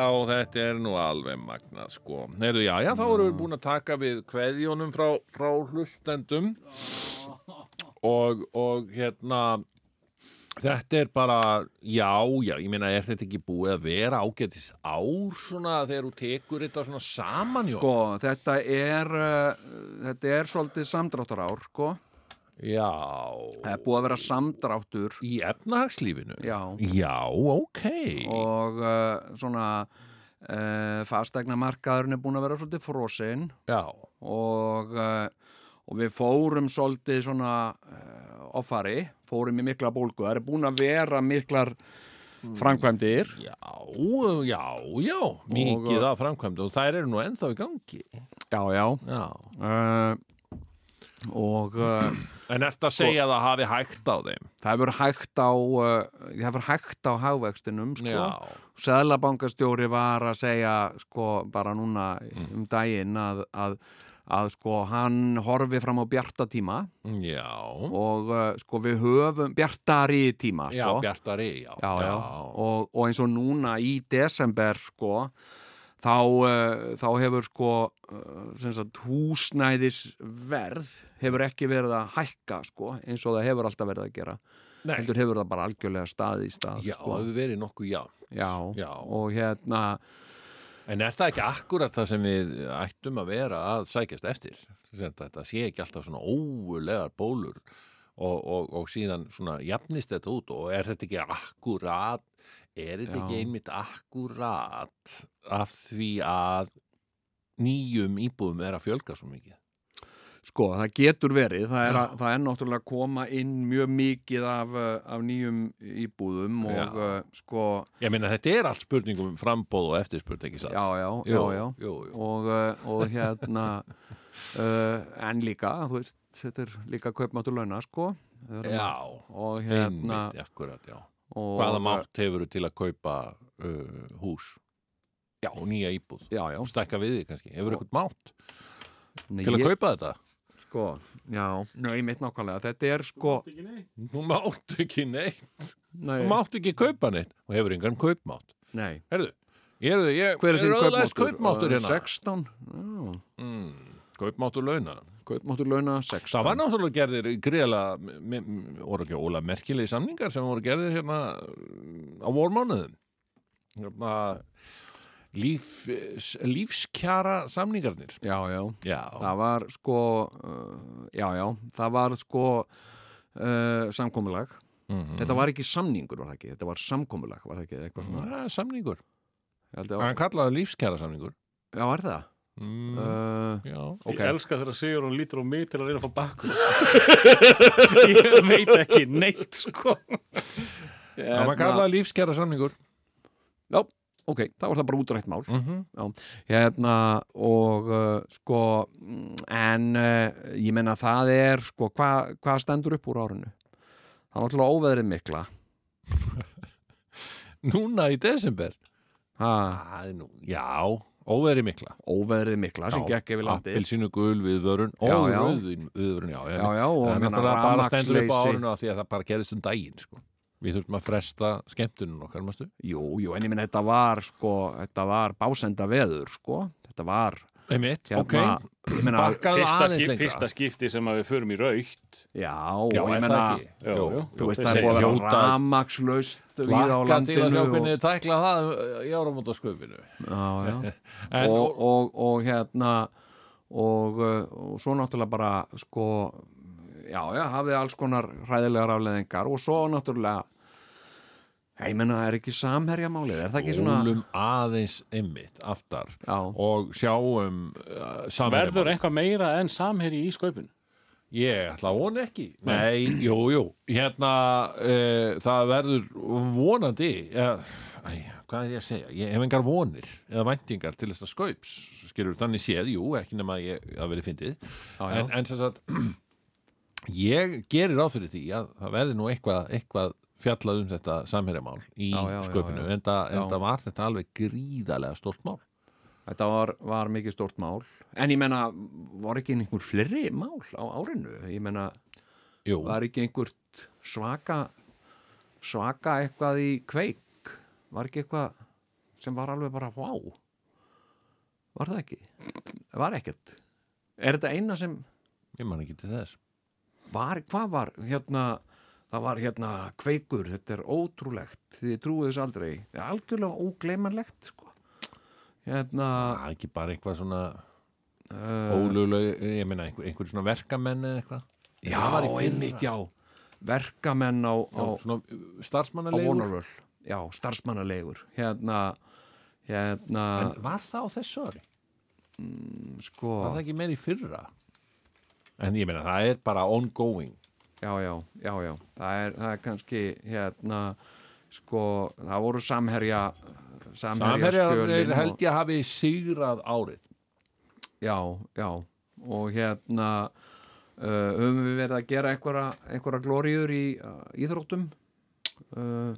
Æjá, þetta er nú alveg magnað sko. Heyrðu, já, já, þá erum við búin að taka við kveðjónum frá, frá hlustendum og, og hérna þetta er bara, já, já, ég meina, er þetta ekki búið að vera ágætis ár svona þegar þú tekur þetta svona saman? Sko, þetta er uh, þetta er svolítið samdráttar ár, sko Já. Það er búið að vera samdráttur Í efnahagslífinu? Já. Já, ok. Og uh, svona uh, fastegna markaðurinn er búin að vera svolítið frosinn Já. og, uh, og við fórum svolítið svona uh, offari, fórum í mikla bólgu það er búin að vera miklar framkvæmdir Já, já, já, mikið Og- af framkvæmdu og þær eru nú ennþá í gangi. Já, já Já. Og uh, En ert að segja að það hafi hægt á þeim? það hefur hægt á uh, það hefur hægt á hagvextinum sko. Já. Seðlabankastjóri var að segja sko bara núna Mm. um daginn að, að, að sko hann horfi fram á bjarta tíma Já. og uh, sko við höfum bjartari tíma Já, sko. bjartari, já. já, já. Og, og eins og núna í desember sko þá, uh, þá hefur sko uh, sagt, húsnæðisverð hefur ekki verið að hækka sko eins og það hefur alltaf verið að gera heldur hefur það bara algjörlega stað í stað Já, sko. hefur verið nokkuð já. já, Já. og hérna En er það ekki akkurat það sem við ættum að vera að sækjast eftir? Þetta sé ekki alltaf svona óulegar bólur og, og, og síðan svona jafnist þetta út og er þetta ekki akkurat, er þetta Já. ekki einmitt akkurat af því að nýjum íbúðum er að fjölga svo mikið? Sko, það getur verið, það er, Já. að, það er náttúrulega að koma inn mjög mikið af, uh, af nýjum íbúðum og Já. uh, sko, Ég meina þetta er allt spurningum um frambóð og eftirspurn ekki satt? já, já, já, já. jú. Og, uh, og hérna, uh, (laughs) en líka, þú veist, þetta er líka kaupmáttur launa, sko. Já, Og hérna, einmitt, akkurat, já. Og, Hvaða mátt hefur til að kaupa uh, hús? Já. Og nýja íbúð? Já, já. Stækka við þig kannski? Hefur eitthvað mátt Nei, til að ég- kaupa þetta? Sko, já, nei, mitt nákvæmlega, þetta er sko, Þú mátt ekki neitt. nei, Þú mátt ekki kaupa neitt og hefur engan kaupmátt. nei. Herðu, ég er, ég, Hver er þinn öðlaðist kaupmáttur? kaupmáttur hérna? 16, já, Mm, kaupmáttur launa. kaupmáttur launa 16. Það var náttúrulega gerðir greiðlega, voru ekki óla merkilegi samningar sem voru gerðir hérna á vormánuðum. Hérna, líf, lífskjara samningarnir. Já, já, Já, það var sko uh, já, já, það var sko uh, samkomulag Mhm. þetta var ekki samningur, var það ekki þetta var samkomulag, var það ekki eitthvað svona Það er samningur. Hann kallaði lífskjara samningur. já, er það? Mm, Uh, já. ok, Ég elska þegar Sigur og lítur á mig til að reyna að fá bakkur (laughs) Ég veit ekki neitt sko. Það var kallaði lífskjara samningur. já, ok, það var það bara útrætt mál. Mm -hmm. já, hérna og uh, sko en uh, ég menna það er sko, hvað hva stendur upp úr árinu? Það var náttúrulega óveðrið mikla. (laughs) Núna í desember? Ha, Það er nú, já, óveri mikla. Óveðrið mikla sem gekk yfir landið. Appelsínu gul við vörun Já, og já. já, Já, og Það bara stendur upp á árinu því að það bara gerðist um daginn sko. Við þurfum að fresta skemmtunum okkar, mástu jú, jú, en ég minn þetta var sko, þetta var básenda veður sko, þetta var Einmitt, hérna, meina, Bakkaðu fyrsta, aðeins skip, lengra fyrsta skipti sem að við förum í raukt já, Já, og ég jú. þú veist það er búið að vera hljóta- ramagslaust við á Plakka til að sjá hvernig þið tækla það í áramóta sköpinu já, já. (laughs) En, og, og, og hérna og, uh, og svo náttúrulega bara sko já, já, hafið alls konar hræðilegar afleðingar og svo náttúrulega ég menna, það er ekki samherjamálið er það ekki svona Ólum aðeins ymmit aftar Já. og sjáum uh, Verður samverjum eitthvað meira en samherji í skaupinu? Ég ætla að vona ekki Nei, jú, jú Hérna, uh, það verður vonandi ja, æ, Hvað er ég að segja? Ég hef engar vonir eða væntingar til þess að skaups skilur þannig séð, jú, ekki nema að ég að verið fyndið já. en, en sem sagt (clears throat) ég gerir ráð fyrir því að það verði nú eitthvað, eitthvað fjallað um þetta samherjamál í Já, já, sköpunu Já. enda var þetta alveg gríðarlega stórt mál. Þetta var, var mikið stórt mál. En ég menna, var ekki einhver fleiri mál á árinu, ég menna var ekki einhvert svaka svaka eitthvað í kveik? Var ekki eitthvað sem var alveg bara vá. Var það ekki? Var ekkert? Er þetta eina sem ég man ekki til þess. Var, hvað var hérna það var hérna kveikur þetta er ótrúlegt, þið trúið þess aldrei. Það er algjörlega ógleymanlegt sko. hérna Það er ekki bara eitthvað svona uh, ólöguleg, ég meina einhver, einhver svona verkamenn eða eitthvað? Já, einmitt, já. Verkamenn á, á, Já, á starfsmannalegur? vonarvöl. Já, starfsmannalegur. Hérna, hérna En var það á þessu ári? sko, Var það ekki meir í fyrra? En ég meina, það er bara ongoing já, já, já, já. Það er, það er kannski hérna sko, það voru samherja samherja Samherjar held ég að hafi sigrað árið. Já, já. Og hérna uh, höfum við verið að gera einhverja, einhverja glóriður í uh, íþróttum? Uh,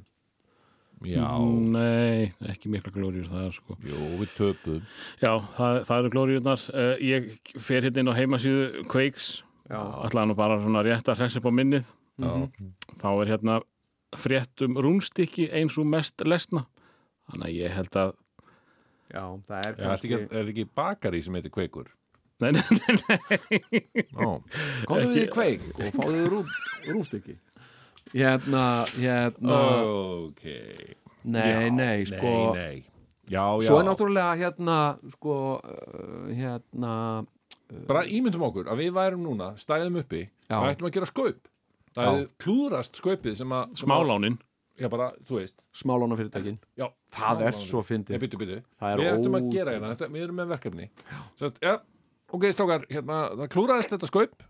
Já, Nei, ekki mikla glóriur það er sko. Jú, við töpum Já, það, það eru glóriurnar uh, Ég fer hérna inn á heimasíðu Quakes. Ætlaði nú bara svona rétt að hressa upp á minnið. Já, þá er hérna frétt um rúnstykki eins og mest lesna. Þannig að ég held að Já, það er Já, er kannski ekki, er ekki bakari sem heitir Kveikur? nei, nei, nei, Komðu þið í kveik og fáðu þið rú, rústykki Hérna, hérna ok. Nei, nei, sko Nei, nei Já, já, Svo er náttúrulega hérna sko, uh, hérna bara ímyndum okkur að við værum núna stæðum uppi, Já. við ættum að gera skaup. Það hefði klúðrast skaupið sem að smálánin. Já, bara, þú veist. Smálána fyrirtækin já, Það er svo fyndið. Nei, byttu, byttu. Það er Við ættum að gera hérna, þetta, við erum með verkefni. Sett, ja, Ok, strákar, hérna, það klúðraðist þetta skaup.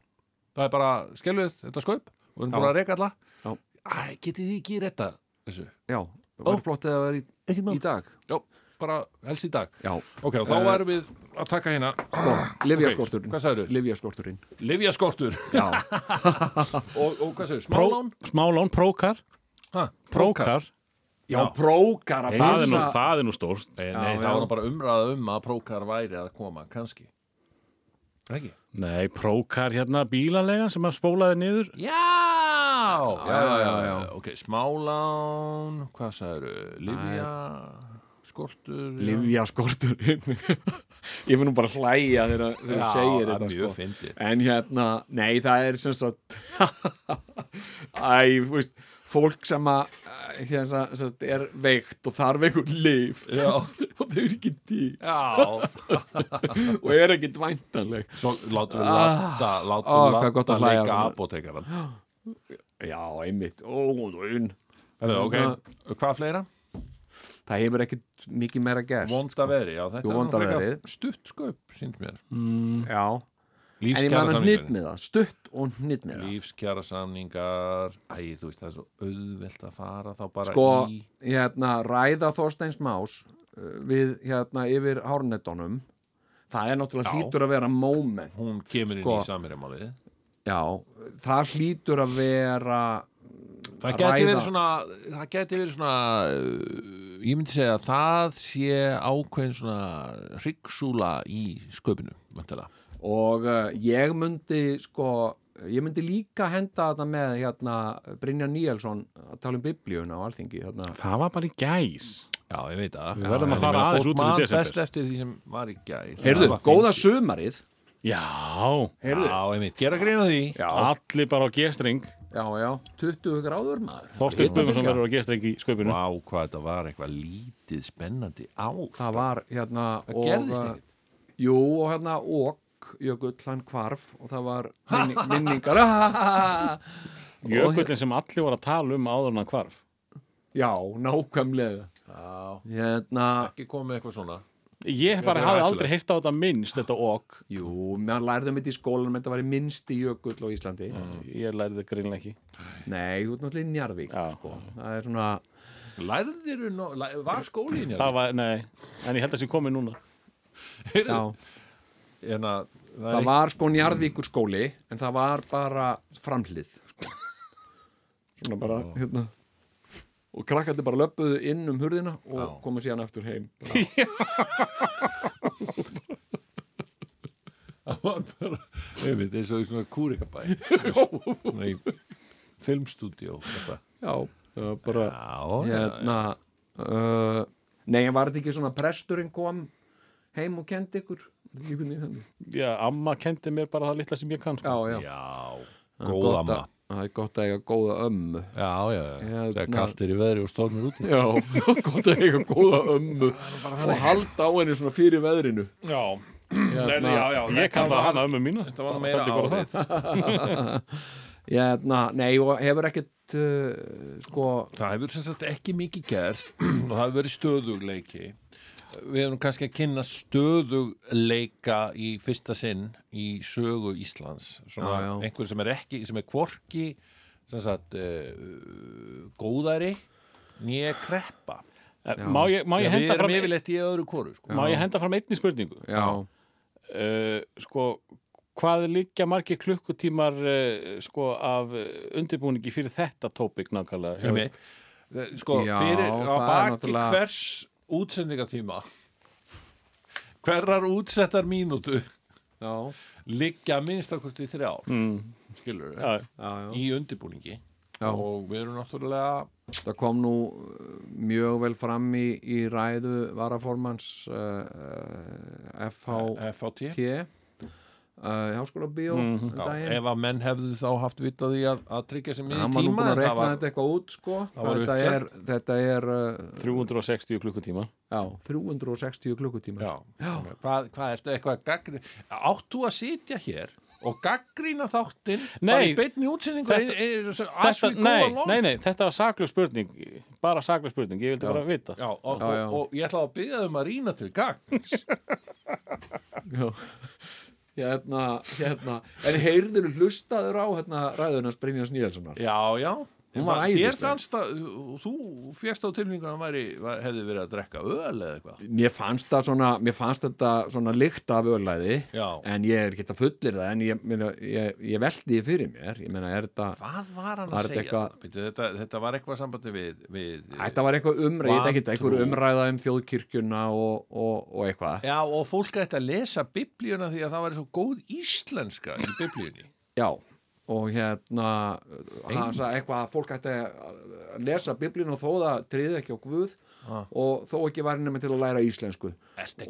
Það er bara skelvið þetta skaup. Og við erum bara að reyka alla. Já. Æ, getið þið ekki retta þessu? Já, það var flott að það var í, í dag. Já, bara helst í dag Já, Ok, og þá Eh, varum við að taka hérna (clears throat) livjaskorturinn Hvað sagður? Livjaskorturinn Livjaskortur Já, (laughs) og, og hvað sagður? Pró, Smálán? smálán, prókar Ha, prókar, já, prókar að það er, nú, það er nú stórt Nei, Já, já. var nú bara umræða um að prókar væri að koma, kannski Ekki? nei, prókar hérna bílalegan sem að spólaði niður Já! Já, já, já, já. já. Ok, smálán, hvað sagður? Livja, skortur já. Livjaskorturinn (laughs) Ég finn nú bara hlæja þegar þegar þú segir þetta sko. En hérna, nei það er sem sagt (laughs) Æ, þú veist fólk sem að eh, hérna, sem sagt, er veikt og þarf einhver Já. (laughs) og þau eru ekki Já, og er ekki dvæntanleg látum við láta, látum Ah, leika svona. apotekaran (gasps) Já, einmitt, óðun Herðu, ok, hvað fleira? Það hefur ekkit mikið meira gerst. Vonda veðri, já, þetta Jú, er veðrið. stutt sköp, sínt mér. Já, en ég Lífskjara meðan með það Stutt og það. Lífskjara samningar Æ, þú veist, það er svo auðvelt að fara þá bara Sko, í hérna, ræða Þorsteins Más uh, við, hérna, yfir hárnettunum. Það er náttúrulega Já. hlýtur að vera moment Hún kemur inn Sko. í samverjamálið Já, það hlýtur að vera Það geti verið svona, það geti verið svona, ég myndi segja að það sé ákveðin svona hryggsúla í sköpinu, og uh, ég myndi sko ég myndi líka henda þetta með hérna Brynjar Níelsson að tala um biblíuna á alþingi hérna. Það var bara í gæs Já, ég veit það. Við verðum að En fara aðeins út úr í man desember. best eftir því sem var í gær. heyrðu, góða fínt. sumarið Já, heyrðu, Já, gera greina því. já, allir bara á G-string já, já 20 gráður maður Hitabylgja. Guðmundsson verður á G-string í sköpunu Vá, hvað þetta var eitthvað lítið spennandi á. það var hérna Það og, gerðist uh, ekkert. jú, og hérna og Jökull, hann kvarf og það var (laughs) minni, minningar (laughs) Jökullin sem allir voru að tala um áður en hann hvarf já, nákvæmlega Já, hérna, ekki komið eitthvað svona. Ég bara Þetta er hafði aldrei heyrt á þetta minnst þetta ok. Jú, meðan lærðum þetta í skólanum þetta var í minnsti jökull á Íslandi. Ég lærði þetta greinlega ekki. Nei, þú ert náttúrulega í Njarvík Já. sko. það er svona Lærðir þú, var skólinn Það var, nei, en ég held að sem komið núna. Já, En að, það, það var sko Njarvíkur skóli en það var bara framhlið sko. svona bara hérna og krakkandi bara löpuðu inn um hurðina og Já. komu síðan aftur heim (laughs) það var bara, veit, eins og í svona kúrikabæ. (laughs) svona í filmstúdíó. já, það var bara Já, hérna uh, nei, var þetta ekki svona presturinn kom heim og kendi ykkur Já, amma kendi mér bara það litla sem ég kann sko. já, já, já, góð amma. Að- það er gott að eiga góða ömmu Já, já, já. Hérna- kallt er í veðri og stormur úti. já, (laughs) gott að eiga góða ömmu og halda á henni svona fyrir veðrinu Já, hérna, já, já Ég það hana ömmu mína Þetta var nú meira árið. (laughs) hérna, nei, og hefur ekkert uh, sko, Það hefur sem sagt ekki mikið gerst (clears throat) og það hefur verið stöðugleiki. Við hefum kannski að kynna stöðugleika í fyrsta sinn í sögu Íslands. Svona Já, já. einhver sem er ekki, sem er kvorki sem sagt uh, góðari nýja kreppa. Má ég, má ég Já, við henda erum fram yfirleitt í öðru kóru, sko. Má ég henda fram einni spurningu já, uh, Sko, hvað liggja margir klukkutímar uh, sko af undirbúningi fyrir þetta tópik nákvæmlega Ég. Sko, Já, fyrir það á er baki náttúrulega- hvers útsendingatíma. Hverrar útsettar mínútu liggja minnstakosti þrjár mm, skilur já, já, já. í undirbúningi. Já. og við erum náttúrulega það kom nú uh, mjög vel fram í, í ræðu varaformans uh, uh, FHT uh, Háskóla Bíó Mhm. um Já, daginn ef að menn hefðu þá haft vitað því að, að tryggja sem var nú tíma það var- þetta eitthvað út sko. það var þetta, er, þetta er uh, 360 klukkutíma já, 360 klukkutíma Já, Já. Hvað, hvað ertu eitthvað gaggri Áttu að sitja hér og gaggrína þáttinn Nei, bara í beinni útsendingu þetta- e, e, þetta, Þetta, nei, nei, nei, þetta var saklega spurning bara saklega spurning, ég vildi Já. bara vita Já, og, Já, já. Og, og ég ætla að byggja um að rýna til gagns Já. Hérna, hérna. En heyrður hlustaður á hérna, ræðunars Brynjans Níðelssonar Já, já Hún var Þér æðisleg. fannst að, þú fjast á tilningu að hann væri, hefði verið að drekka öl eða eitthvað mér fannst, það svona, mér fannst þetta svona lykt af ölæði Já, en ég er ekki að fullir það en ég, meina, ég, ég veldi því fyrir mér ég meina, er þetta hvað var hann Var að segja? eitthvað- Eitthvað... Þetta, þetta var eitthvað sambandi við, við Þetta var eitthvað umræð, eitthvað umræða um þjóðkirkjuna og, og, og eitthvað. Já, og fólk ætti að lesa biblíuna því að það var svo góð íslenska í biblíunni Já, og hérna, hann sagði eitthvað að fólk ætti að lesa biblíun og þó það triði ekki á Guð Ah. og þó ekki væri nema til að læra íslensku.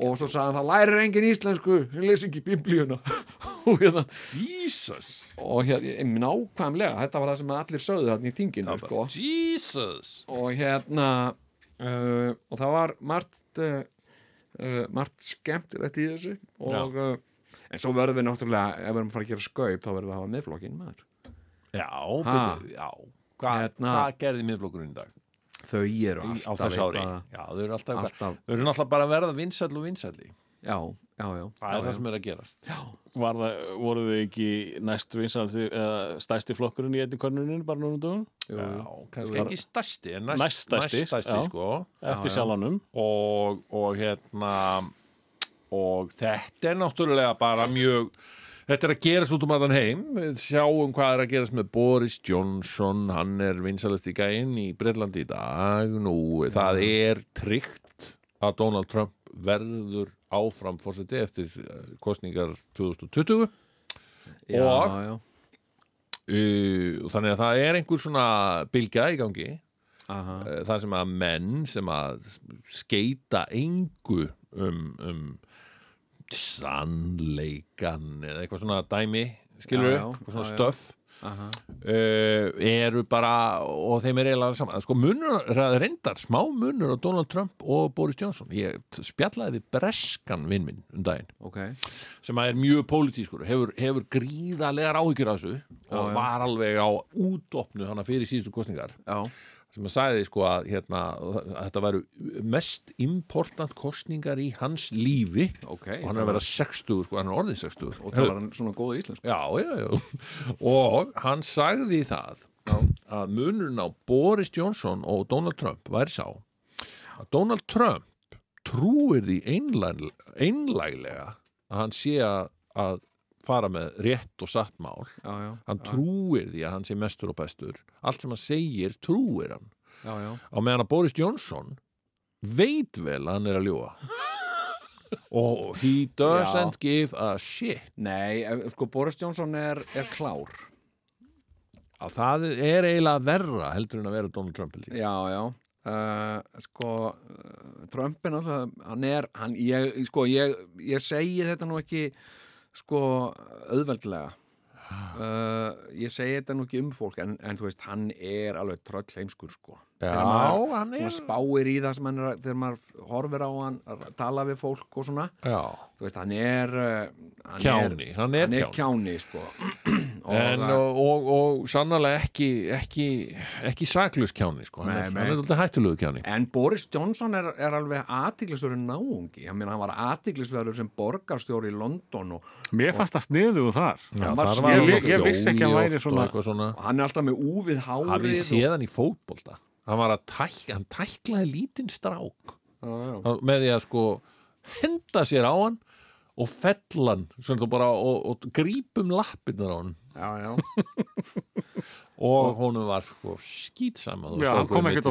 Og svo sagði hann, það lærir engin íslensku sem lesi ekki biblíuna. (laughs) og hérna, Jesus og hérna, nákvæmlega, þetta var það sem allir sögðu þarna í þinginu, sko. Jesus og hérna uh, og það var margt uh, margt skemmtilegt í þessu og uh, en svo verðum við náttúrulega ef við erum að fara að gera skaup þá verðum við að hafa miðflokkin maður. Já, byrju, já. Hva, Hérna- Hvað gerði miðflokkurinn í dag? þau eru Í- á alltaf þessu ári? Já, þau eru alltaf, alltaf. alltaf, Þau eru náttúrulega bara að verða vinsall og vinsall já, já, já. Það er það sem er að gerast. Var það, voru þau ekki næst vinsaldi eða stæsti flokkurinn í einni körnunin bara núna um dögun jú, Já, kannski ekki stærsti en næst, Næststærsti, næststærsti já. sko. eftir sjálfanum og, og hérna og þetta er náttúrulega bara mjög Þetta er að gerast út um allan heim. Við sjáum hvað er að gerast með Boris Johnson. Hann er vinsalast í gæinn í Breitlandi í dag nú, það er tryggt að Donald Trump verður áfram fórseti eftir eh, kostningar 2020 já, Og- já, uh, þannig að það er einhver svona bylgja í gangi. Aha, uh, það sem að menn sem að skeita engu um, um sannleikan eða eitthvað svona dæmi skilur Já, já, eitthvað svona já, já. aha. uh, eru bara og þeim er eiginlega saman sko munur, reyndar, smá munur á Donald Trump og Boris Johnson. Ég spjallaði við breskan vinn minn um daginn. Ok, sem er mjög pólitískur hefur, hefur gríðarlegar áhyggjur af þessu og já. var alveg á útopnu hana fyrir síðustu kostningar já, sem að sagði sko að, hérna, að þetta væru mest important kostningar í hans lífi. Ok og hann er að vera 60 sko, hann er orðin 60 og talar hann svona góða íslensku. Já, já, já. Og hann sagði það að munurinn á Boris Johnson og Donald Trump væri sá að Donald Trump trúir því einlæg, einlæglega að hann sé að fara með rétt og satt mál. Já, já, hann trúir því að hann sé mestur og bestur. Allt sem hann segir trúir hann. Já, já, á meðan að Boris Johnson veit vel að hann er að ljúa (laughs) og he doesn't give a shit. Nei, eh, sko Boris Johnson er, er klár. Að það er eiginlega verra heldur en að vera Donald Trump já, já. Uh, sko uh, Trump er náttúrulega hann er, hann, ég, sko, ég, ég segi þetta nú ekki sko auðveldlega. Uh, ég segi þetta nú ekki um fólk en, en þú veist, hann er alveg tröll heimskur sko. Já, maður- hann er spáir í það sem hann er þegar maður horfir á hann tala við fólk og svona Já, þú veist, hann er uh, hann Kjáni, er, hann er hann er kjáni. kjáni sko og, en, og, og, og sannlega ekki ekki, ekki saklus kjáni sko. hann, er, hann er alltaf hættulegu kjáni En Boris Johnson er, er alveg aðtiklisverður náungi. Ég meina, hann var aðtiklisverður sem borgarstjóri í London og, Mér fannst það sniðugu þar Já, hann var þar var Ég- hann ég- vissi ekki að hann væri svona- og svona og hann er alltaf með hafið hárið. séð hann í fótbolta hann var að tæk, hann tæklaði lítinn strák og, já, já. Hann- með því að sko henda sér á hann og fella hann svona þú bara, og, og grípum lappirnar á hann Já, já. (laughs) og honum var sko skýtsam Já, hann kom ekkert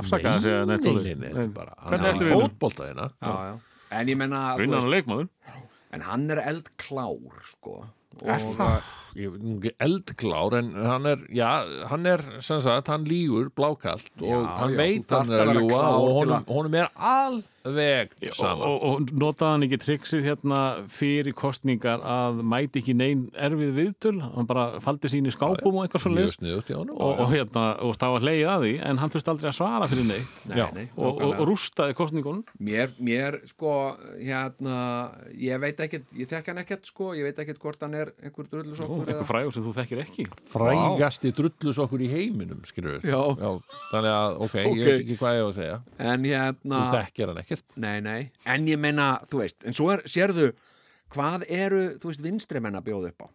afsakaði sig eða nei, nei, nei, nei, bara, hann er hérna já. En ég meina, þú Vinnan og leikmaður en hann er eldklár, sko. Er Og, það? Eldklár en hann er, já, hann er sem sagt, hann lígur blákalt og Já, hann já, veit hann er að ljúa og honum, honum er alveg og, sama. og, og notaði hann ekki triksið hérna fyrir kostningar að mæti ekki neinn erfið viðtöl hann bara faldi sín í skápum og eitthvað svo mjög sniðut í honum. Og, og hérna, og hleyið að því en hann þurfti aldrei að svara fyrir neitt. Nei, nei, og, og, og rústaði kostningunum Mér, mér, sko, hérna, ég veit ekkert, ég þekk hann ekkert, sko, ég veit ekkert hvort hann er einhver drullusokkur eitthvað frægur sem þú þekkir ekki? Frægasti drullus okkur í heiminum skilur við Já. þannig að, ok, Ok. ég veit ekki hvað ég á að segja. En hérna, þú þekkir hann ekkert. Nei, nei, en ég meina, þú veist, en svo er, sérðu, hvað eru, þú veist, vinstri menn að bjóða upp á?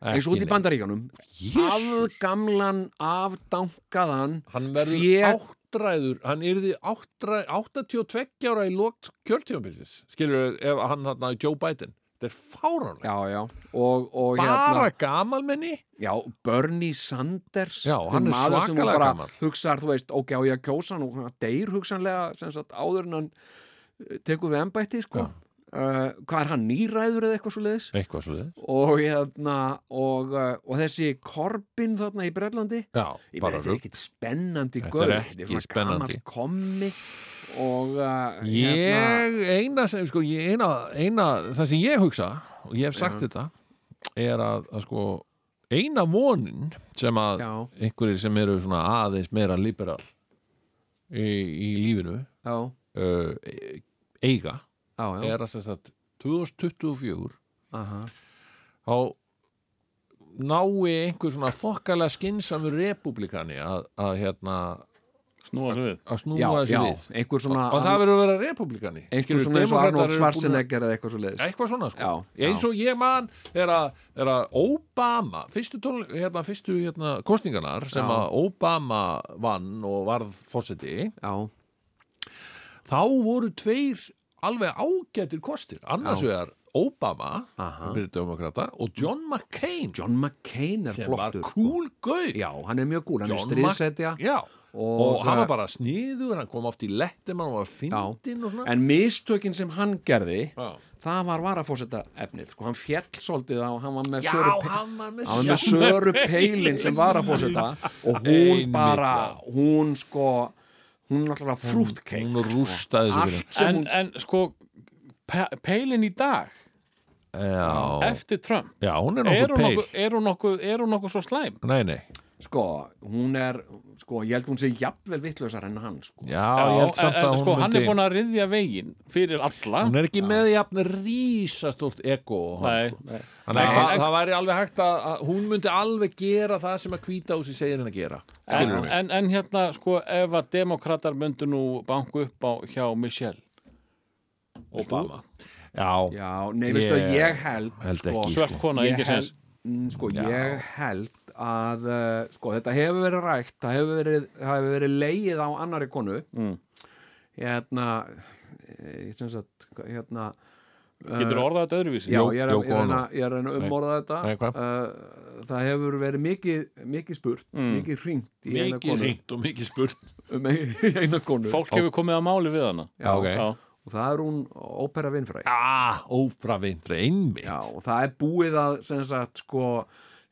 eins og út í Jesús. afgamlan, afdankaðan hann verður Fé- áttræður hann yrði áttræð, 82 ára í lókt kjörtífambilsis skilur við, ef hann hann Joe Biden þetta er fáránlega já, já, og, og bara hérna gamalmenni? Já, Bernie Sanders Já, hann er svakalega bara gamall. hugsar, þú veist, ok, á ég að kjósa hann og hann deyr hugsanlega, sagt, áður en hann eh, tekur við embætti, sko. Uh, hvað er hann, nýræður eða eitthvað svo leiðis eitthvað svo þið og, hérna, og, uh, og þessi Corbyn þarna í Brellandi já, ég bara þetta er ekkit spennandi Þetta er ekki spennandi. gamall kommi og uh, hérna, ég, eina sem, sko, ég, eina, eina það sem ég hugsa, og ég hef sagt þetta er að, að sko eina vonin sem að já, einhverjir sem eru svona aðeins meira liberal í, í lífinu já, uh, eiga já, já, er að sem sagt 2024 aha, þá nái einhver svona þokkalega skinsamur republikani að, að hérna snúa svo við. Að snúa já, þessu já, við. Einhver svona og það verður að vera republikani einhver Skilur, svona eins og Arnold Schwarzenegger eða eitthvað svo leiðis eitthvað svona sko. Já, já. eins og ég man er að, er að Obama fyrstu, tól, hérna, fyrstu hérna, kostningarnar sem Já. að Obama vann og varð fórseti já, þá voru tveir alveg ágætir kostir. Annars vegar Obama og John McCain. John McCain er sem var flottur cool gauð Já, hann er mjög gúl, hann er John stríðsetja Já, og, og, hann var bara sniður, hann kom oft í lettum, hann var fyndinn og svona. En mistökin sem hann gerði Já. það var varafósetta efnið sko, hann fjall svolítið á, hann var með Já, Söru hann var með hann með Söru Peilin sem varafósetta og hún Einmitt, bara já. hún sko hún er alltaf frútkeik Hún rústaði þessu fyrir. allt sem en, hún en sko pe peilin í dag Já, eftir Trump já, hún er er hún nokkuð, er hún nokkuð, er hún nokkuð svo slæm? Nei, nei, sko, hún er sko, ég held hún sé jafnvel vittlausar en hann sko. já, ég held en, samt en að hún sko hann myndi er búin að riðja veginn fyrir alla. Hún er ekki með jafn rísastórt ego og hann, Nei, sko. nei. Að Nei, það, en- það væri alveg hægt að, að hún myndi alveg gera það sem að hvíta húsi segir henni að gera en, en, en hérna sko ef að demokrater myndu nú banku upp á hjá Michelle. Obama. Já, já, nei, veistu að Ég held held sko, ekki, svört kona, ég ekki held, mm, sko, ég held að uh, sko, þetta hefur verið rægt það hefur verið, það hefur verið leið á annari konu. Mm. hérna eh, sem sagt, hérna getur uh, orðað þetta öðruvísi? Já, ég er, að- ég er, að ég er að að umorða þetta. Nei, uh, Það hefur verið mikið, mikið spurt Mm. mikið hringt í eina mikið konu. hringt og mikið spurt. (laughs) Um eina konu. Fólk hefur komið að máli við hana. Já, ok. já. og það er hún ópera vinnfræ Já, ófravindri, einmitt. Já, og það er búið að sem sagt, sko,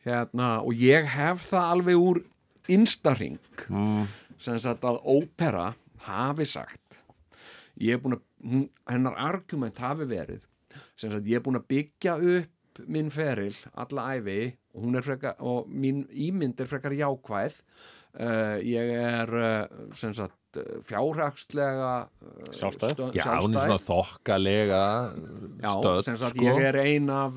hérna, og ég hef það alveg úr instaring Mm. sem sagt að ópera hafi sagt ég er búin að, hennar argument hafi verið sem sagt ég er búin að byggja upp minn feril alla æfi og frekar, og mín ímynd er frekar jákvæð uh, ég er uh, sem sagt fjárhagslega uh, Sjálfstæð. stö- Já, hún er svona þokkalega Já, stödd sem sagt, sko. ég er ein af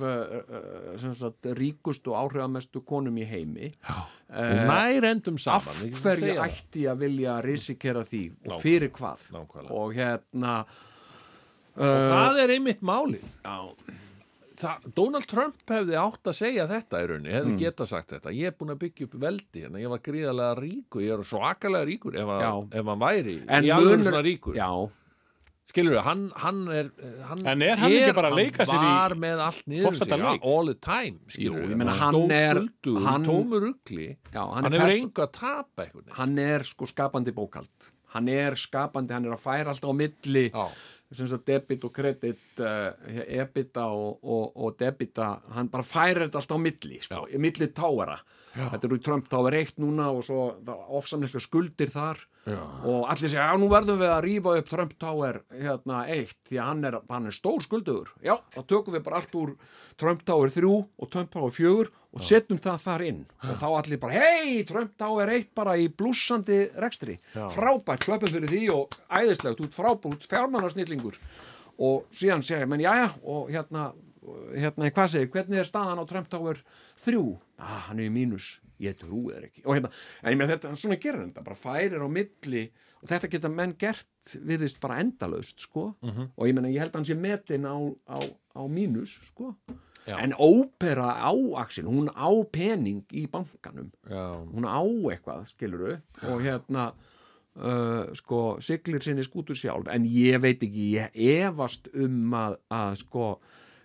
sem sagt, ríkustu og áhrifamestu konum í heimi og uh, nær endum saman af hverju ætti ég að vilja risikera því og Nákvæmlega. fyrir hvað Nákvæmlega. og hérna og uh, það er einmitt málið já, Donald Trump hefði átt að segja þetta í rauninni, Mm. hefði geta sagt þetta. Ég er búin að byggja upp veldi, en ég var gríðarlega ríkur ég er svakalega ríkur ef, að, ef hann væri En alveg munur- svona ríkur. Já, skilur við, hann, hann er hann En er hann ekki bara að hann leika sér í var með allt niður um sig, all the time skilur ég hann hann er- stór hann- tómur ugli já hann, hann, er hefur engu að tapa einhvern hann er sko skapandi bókald hann er skapandi, hann er að færa alltaf á milli. Já. Debit og kredit uh, ebita og, og, og debita hann bara færir þetta alltaf á milli sko, milli táara þetta eru Trump Tower 1 núna og svo ofsamlega skuldir þar Já. og allir segja, já nú verðum við að rífa upp Trump Tower hérna 1 því að hann er, hann er stór skuldugur já, þá tökum við bara allt úr Trump Tower 3 og Trump Tower 4 og setjum það þar inn. Og þá allir bara, hei, Trump Tower 1 bara í blúsandi rekstri. Frábært, klöppum fyrir því og æðislegt út frábært, fjármannarsnillingur og síðan segja, menn jæja og hérna, hérna, hvað segir hvernig er staðan á Trump Tower 3 ah, hann er í mínus, ég trúi þér ekki. Og hérna, en ég með þetta, svona gerir þetta bara færir á milli og þetta geta menn gert viðist bara endalaust sko, og ég menna, ég held að hann sé metin á, á, á mínus sko, Já. en ópera á Axel, hún á pening í bankanum, Já. hún á eitthvað skiluru, og hérna Uh, sko, siglir sinni skútur sjálf. En ég veit ekki, ég efast um að, að sko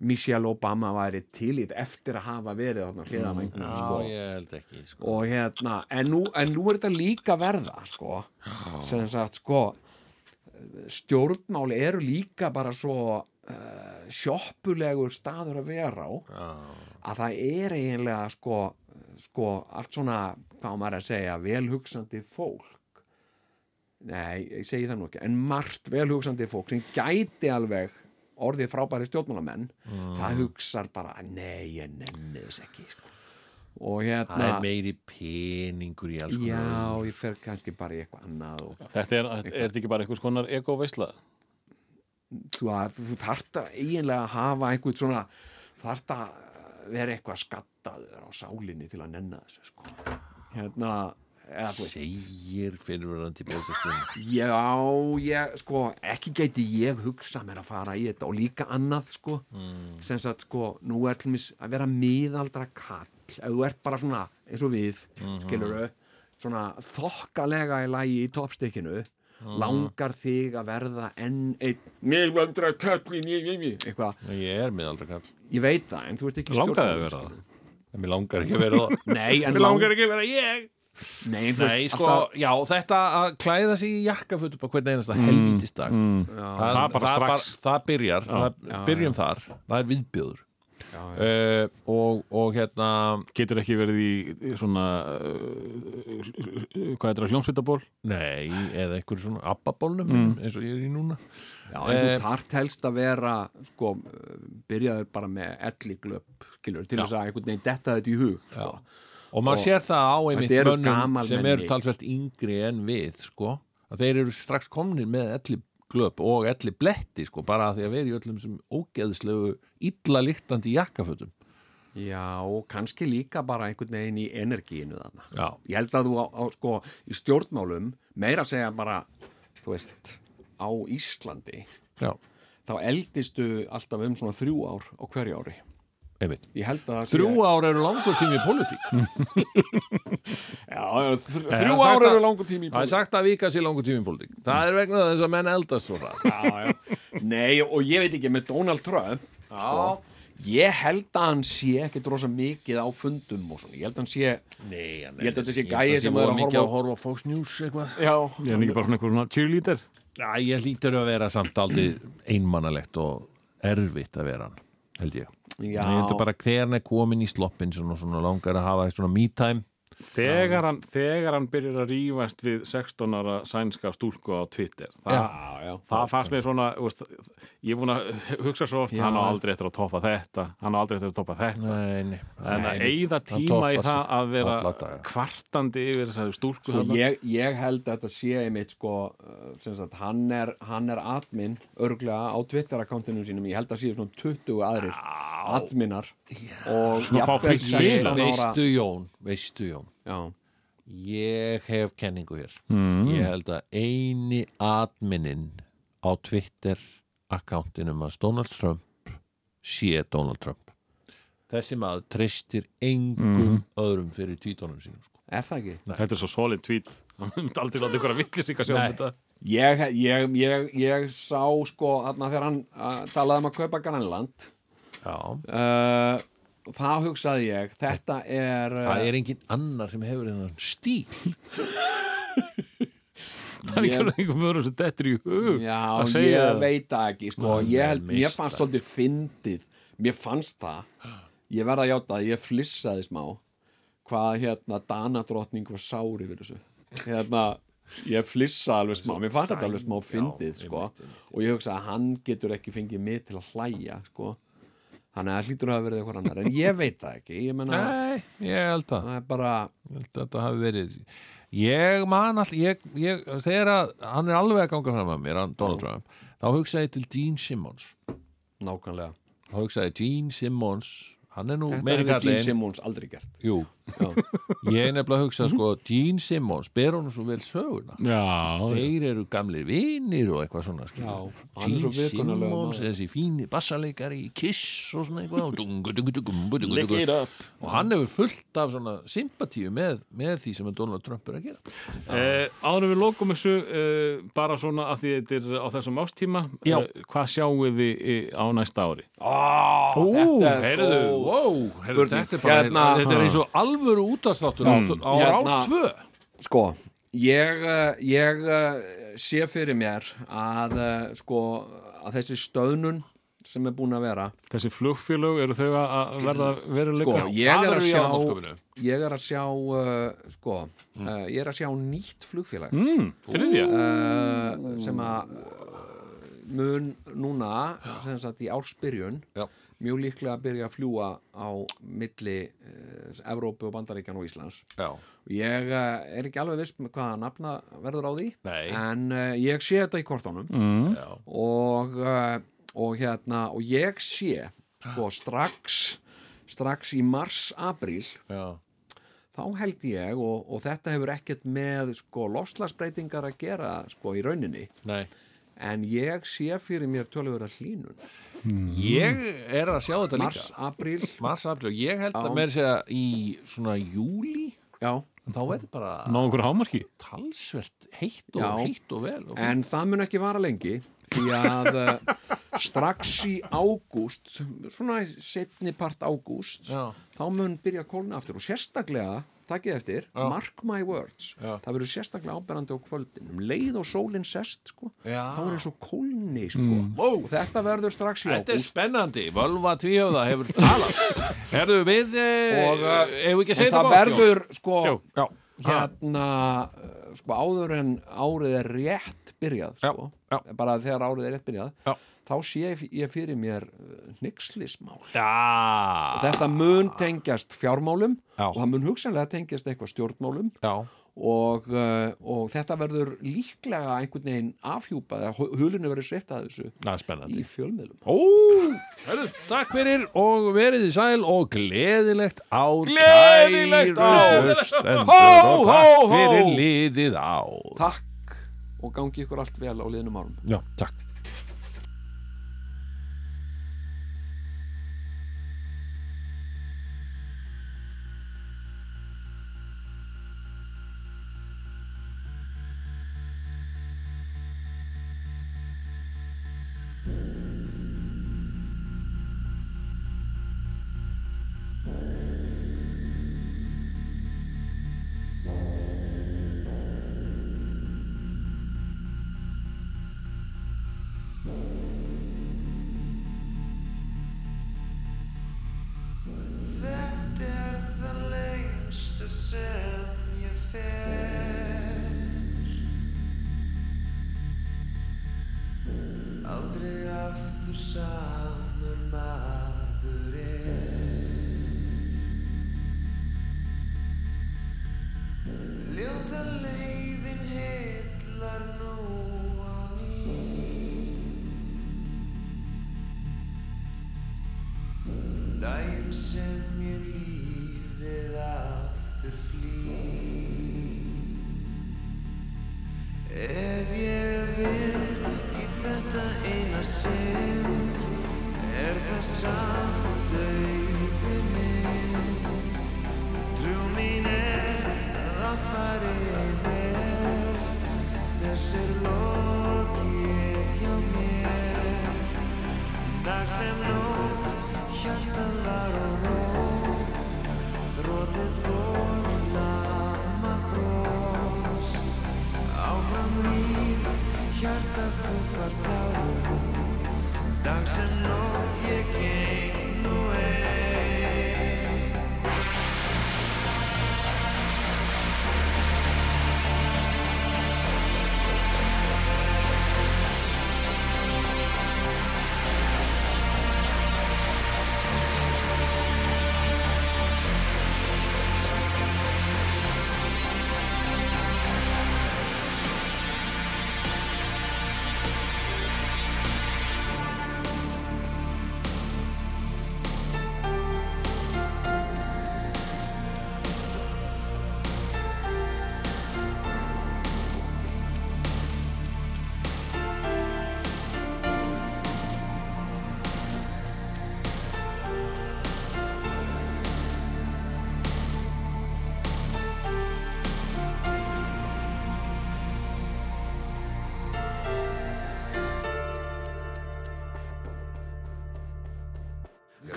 Michelle Obama væri til í þetta eftir að hafa verið þarna hliðamængum Já, sko. ég held ekki sko. og hérna, en nú, en nú er þetta líka verða sko, sem sagt sko stjórnmáli eru líka bara svo uh, sjoppulegur staður að vera á Já. að það er eiginlega sko, sko allt svona, hvað maður að segja velhugsandi fólk nei, ég segi það nú ekki en margt velhugsandi fólk sem gæti alveg orðið frábæri stjórnmálamenn það hugsar bara, nei, ég nenni þess ekki sko. og það hérna er meiri peningur í alls konar já, ég fer kannski bara í eitthvað annað og Þetta er, er þetta ekki bara einhvers konar ego-veisla? þú, að, þú þarft að eiginlega að hafa einhvern svona þarft að vera eitthvað skattaður á sálinni til að nenna þessu sko. hérna eða, þú veist, segir fyrirverandi bókastum já, ég, sko ekki gæti ég hugsa mér að fara í þetta og líka annað, sko. Mm. sem sagt, sko, nú er til mis að vera miðaldra kall, ef þú ert bara svona eins og við, Mhm. skilur svona þokkalega í lagi í toppstykkinu langar þig að verða enn einn miðvöldra kallin eitthvað, Ég er miðaldra kall ég veit það en þú ert ekki Langaði að stjórnmálamaður, vera það? En mér langar ekki að vera það (laughs) Nei, en Mér langar ekki að vera ég Nei, Nei, sko, alltaf- já, þetta að klæða sig í jakkafutt upp á hvern einasta helvítistag mm. það, Það er bara strax. það byrjar, það, já, byrjum þar það er viðbjöður Já, uh, og, og hérna Getur ekki verið í, svona uh, hvað er það, hljómsveitaból? nei, eða einhverju svona abbabólnum eins og ég er í núna. Já, en þú Eh, þarft helst að vera sko, byrjaður bara með elliglöp, skilur, til þess að einhvern veginn detta þetta í hug, sko. Og maður sér það á einmitt mönnum sem eru talsvert yngri en við sko, að þeir eru strax komnir með elli glöp og elli bletti sko, bara að því að vera í öllum sem ógeðslegu illa líktandi jakkafötum. Já, og kannski líka bara einhvern veginn í energiinu þarna. já, Ég held að þú á, á sko, í stjórnmálum meira að segja bara, þú veist, á Íslandi, já, þá eldistu alltaf um svona þrjú ár á hverju ári. Þrjú ár eru langur tími í pólitík. (laughs) Já, þr það þrjú er sagt ár að- eru langur tími í það er sagt að vika sér langur tími í pólitík. Það er vegna þess að menn eldast svo já. Nei, og ég veit ekki með Donald Trump sko, ég held að hann sé ekkit rosa mikið á fundum og svona, ég held að hann sé Nei, Ég held að þetta sé gæi sem er að mikið horfa að horfa á Fox News eitthvað. Já, Ég er ekki bara svona svona cheerleader? Já, ég hlýtur að vera samt aldrei einmannalegt og erfitt að vera hann, held ég. Já. Ég held að bara hver hann er komin í sloppin svona langar að hafa svona me time. Þegar hann, þegar hann byrjar að rífast við 16 ára sænska stúlku á Twitter það, já, já. það fannst mér svona þú veist, ég er búin að hugsa svo oft Já. hann á aldrei eftir að toppa þetta hann á aldrei eftir að toppa þetta Nei, nei. en að hann tíma í það að vera alla daga. kvartandi yfir þessari stúlku Sko, ég, ég held að þetta sé einmitt sko, sem sagt, hann er, hann er admin örglega á Twitter-akkantinu sínum ég held að sé svona 20 aðrir adminar og. 16 ára Veistu Jón, veistu Jón, Já, ég hef kenningu hér. Mm. Ég held að eini adminin á Twitter akkántinum að Donald Trump sé Donald Trump. Þessi maður treystir engum öðrum fyrir tvítónum sínum. Sko. er það ekki? þetta er svo solid tweet (laughs) hann myndi aldrei láta ykkur að villis ykkur að sjá um Nei. þetta Ég, ég, ég, ég sá sko þarna þegar hann uh, talaði um að kaupa Grænland Já. uh, þá hugsaði ég þetta er, Það er engin annar sem hefur hennan stíl. (laughs) það er ekki Ég- einhver mörgum sem dettur í hug Já, ég veit það ekki sko. Hann ég held, mér fannst svolítið fyndið mér fannst það ég verða að játa að ég flissaði smá hvað hérna Danadrottning var sári við þessu hérna, ég flissa alveg smá mér fannst þetta alveg smá fyndið sko. og ég hugsa að hann getur ekki fengið mig til að hlæja sko. Þannig að það hlýtur að hafa verið eitthvað annar. En ég veit það ekki. Ég menna, Nei, ég held að það er bara Ég held að þetta hafi verið ég man all ég, ég, þegar að hann er alveg að ganga fram að mér Trump, þá hugsaði ég til Gene Simmons. Nákvæmlega. Þá hugsaði ég, Gene Simmons hann er nú þetta meiri hefur Gene Simmons aldrei gert. Jú. Ég er nefnilega að hugsa sko, Gene Simmons, ber honum svo vel söguna? Já, þeir eru gamlir vinir og eitthvað svona. Já, Gene Simmons þessi fíni bassaleikari í Kiss og svona eitthvað og, dungu, dungu, dungu, dungu, dungu, Lick it up. og hann hefur fullt af svona sympatíu með, með því sem Donald Trump er að gera. Eh, áður en við lokum þessu eh, bara svona að því þetta er á þessum ástíma eh, hvað sjáum við á næsta ári? Ó, Ú, er heyrðu, góð wow, heyrðu, spurning. þetta er bara, Hérna- þetta er eins og alvöru útastáttur á, á Hérna- rás 2 Sko, ég, eh, ég eh, sé fyrir mér að eh, sko, að þessi stöðnun sem er búin að vera þessi flugfélög eru þau að verða sko, veruleika? ég er sjá aðalskapinu. ég er að sjá uh, sko, uh, ég er að sjá nýtt flugfélag. Mm, þriðja uh, sem að mun núna sem sagt í ársbyrjun Já. Mjög líklega að byrja að fljúa á milli uh, Evrópu og Bandaríkjan og Íslands. Já, Ég uh, er ekki alveg viss með hvaða nafna verður á því Nei. en uh, ég sé þetta í kortunum. Mm. já, og, uh, og hérna og ég sé sko strax strax í mars-apríl já. þá held ég og, og þetta hefur ekkert með sko loslasbreytingar að gera sko í rauninni. Nei en ég sé fyrir mér tölur að hlínun Ég er að sjá þetta líka. Mars-apríl Mars, april, ég held Já. að meira segja í svona júli já, en þá verður bara ná einhver hámarki? talsvert heitt og Já. heitt og vel og En það mun ekki vara lengi því að uh, strax í ágúst svona setni part ágúst þá mun byrja að kólna aftur og sérstaklega, takkið eftir. Já. mark my words, Já. það verður sérstaklega áberandi á kvöldin, um leið og sólinn sest sko, Já. þá er eins og kólni sko, og þetta verður strax í Þetta er ágúst spennandi, Völva Tvíhöfða hefur talað. Herðu við eh, Og, Hefur ekki og segið það verður sko Já, já, hérna uh, sko áður en árið er rétt byrjað Já, sko, já. bara þegar árið er rétt byrjað. Já. Þá sé ég, fyrir mér nixlismál og já, þetta mun tengjast fjármálum Já. og það mun hugsanlega tengjast eitthvað stjórnmálum. Og, uh, og þetta verður líklega einhvern veginn afhjúpað eða hulunni verður sveitt að þessu spennandi. í fjölmiðlum. Ó, herðu, takk fyrir og verið í sæl og gleðilegt ár Gleðilegt ár! Hó, og hó, takk hó! fyrir liðið ár. Takk og gangi ykkur allt vel á liðnum árum. Já, takk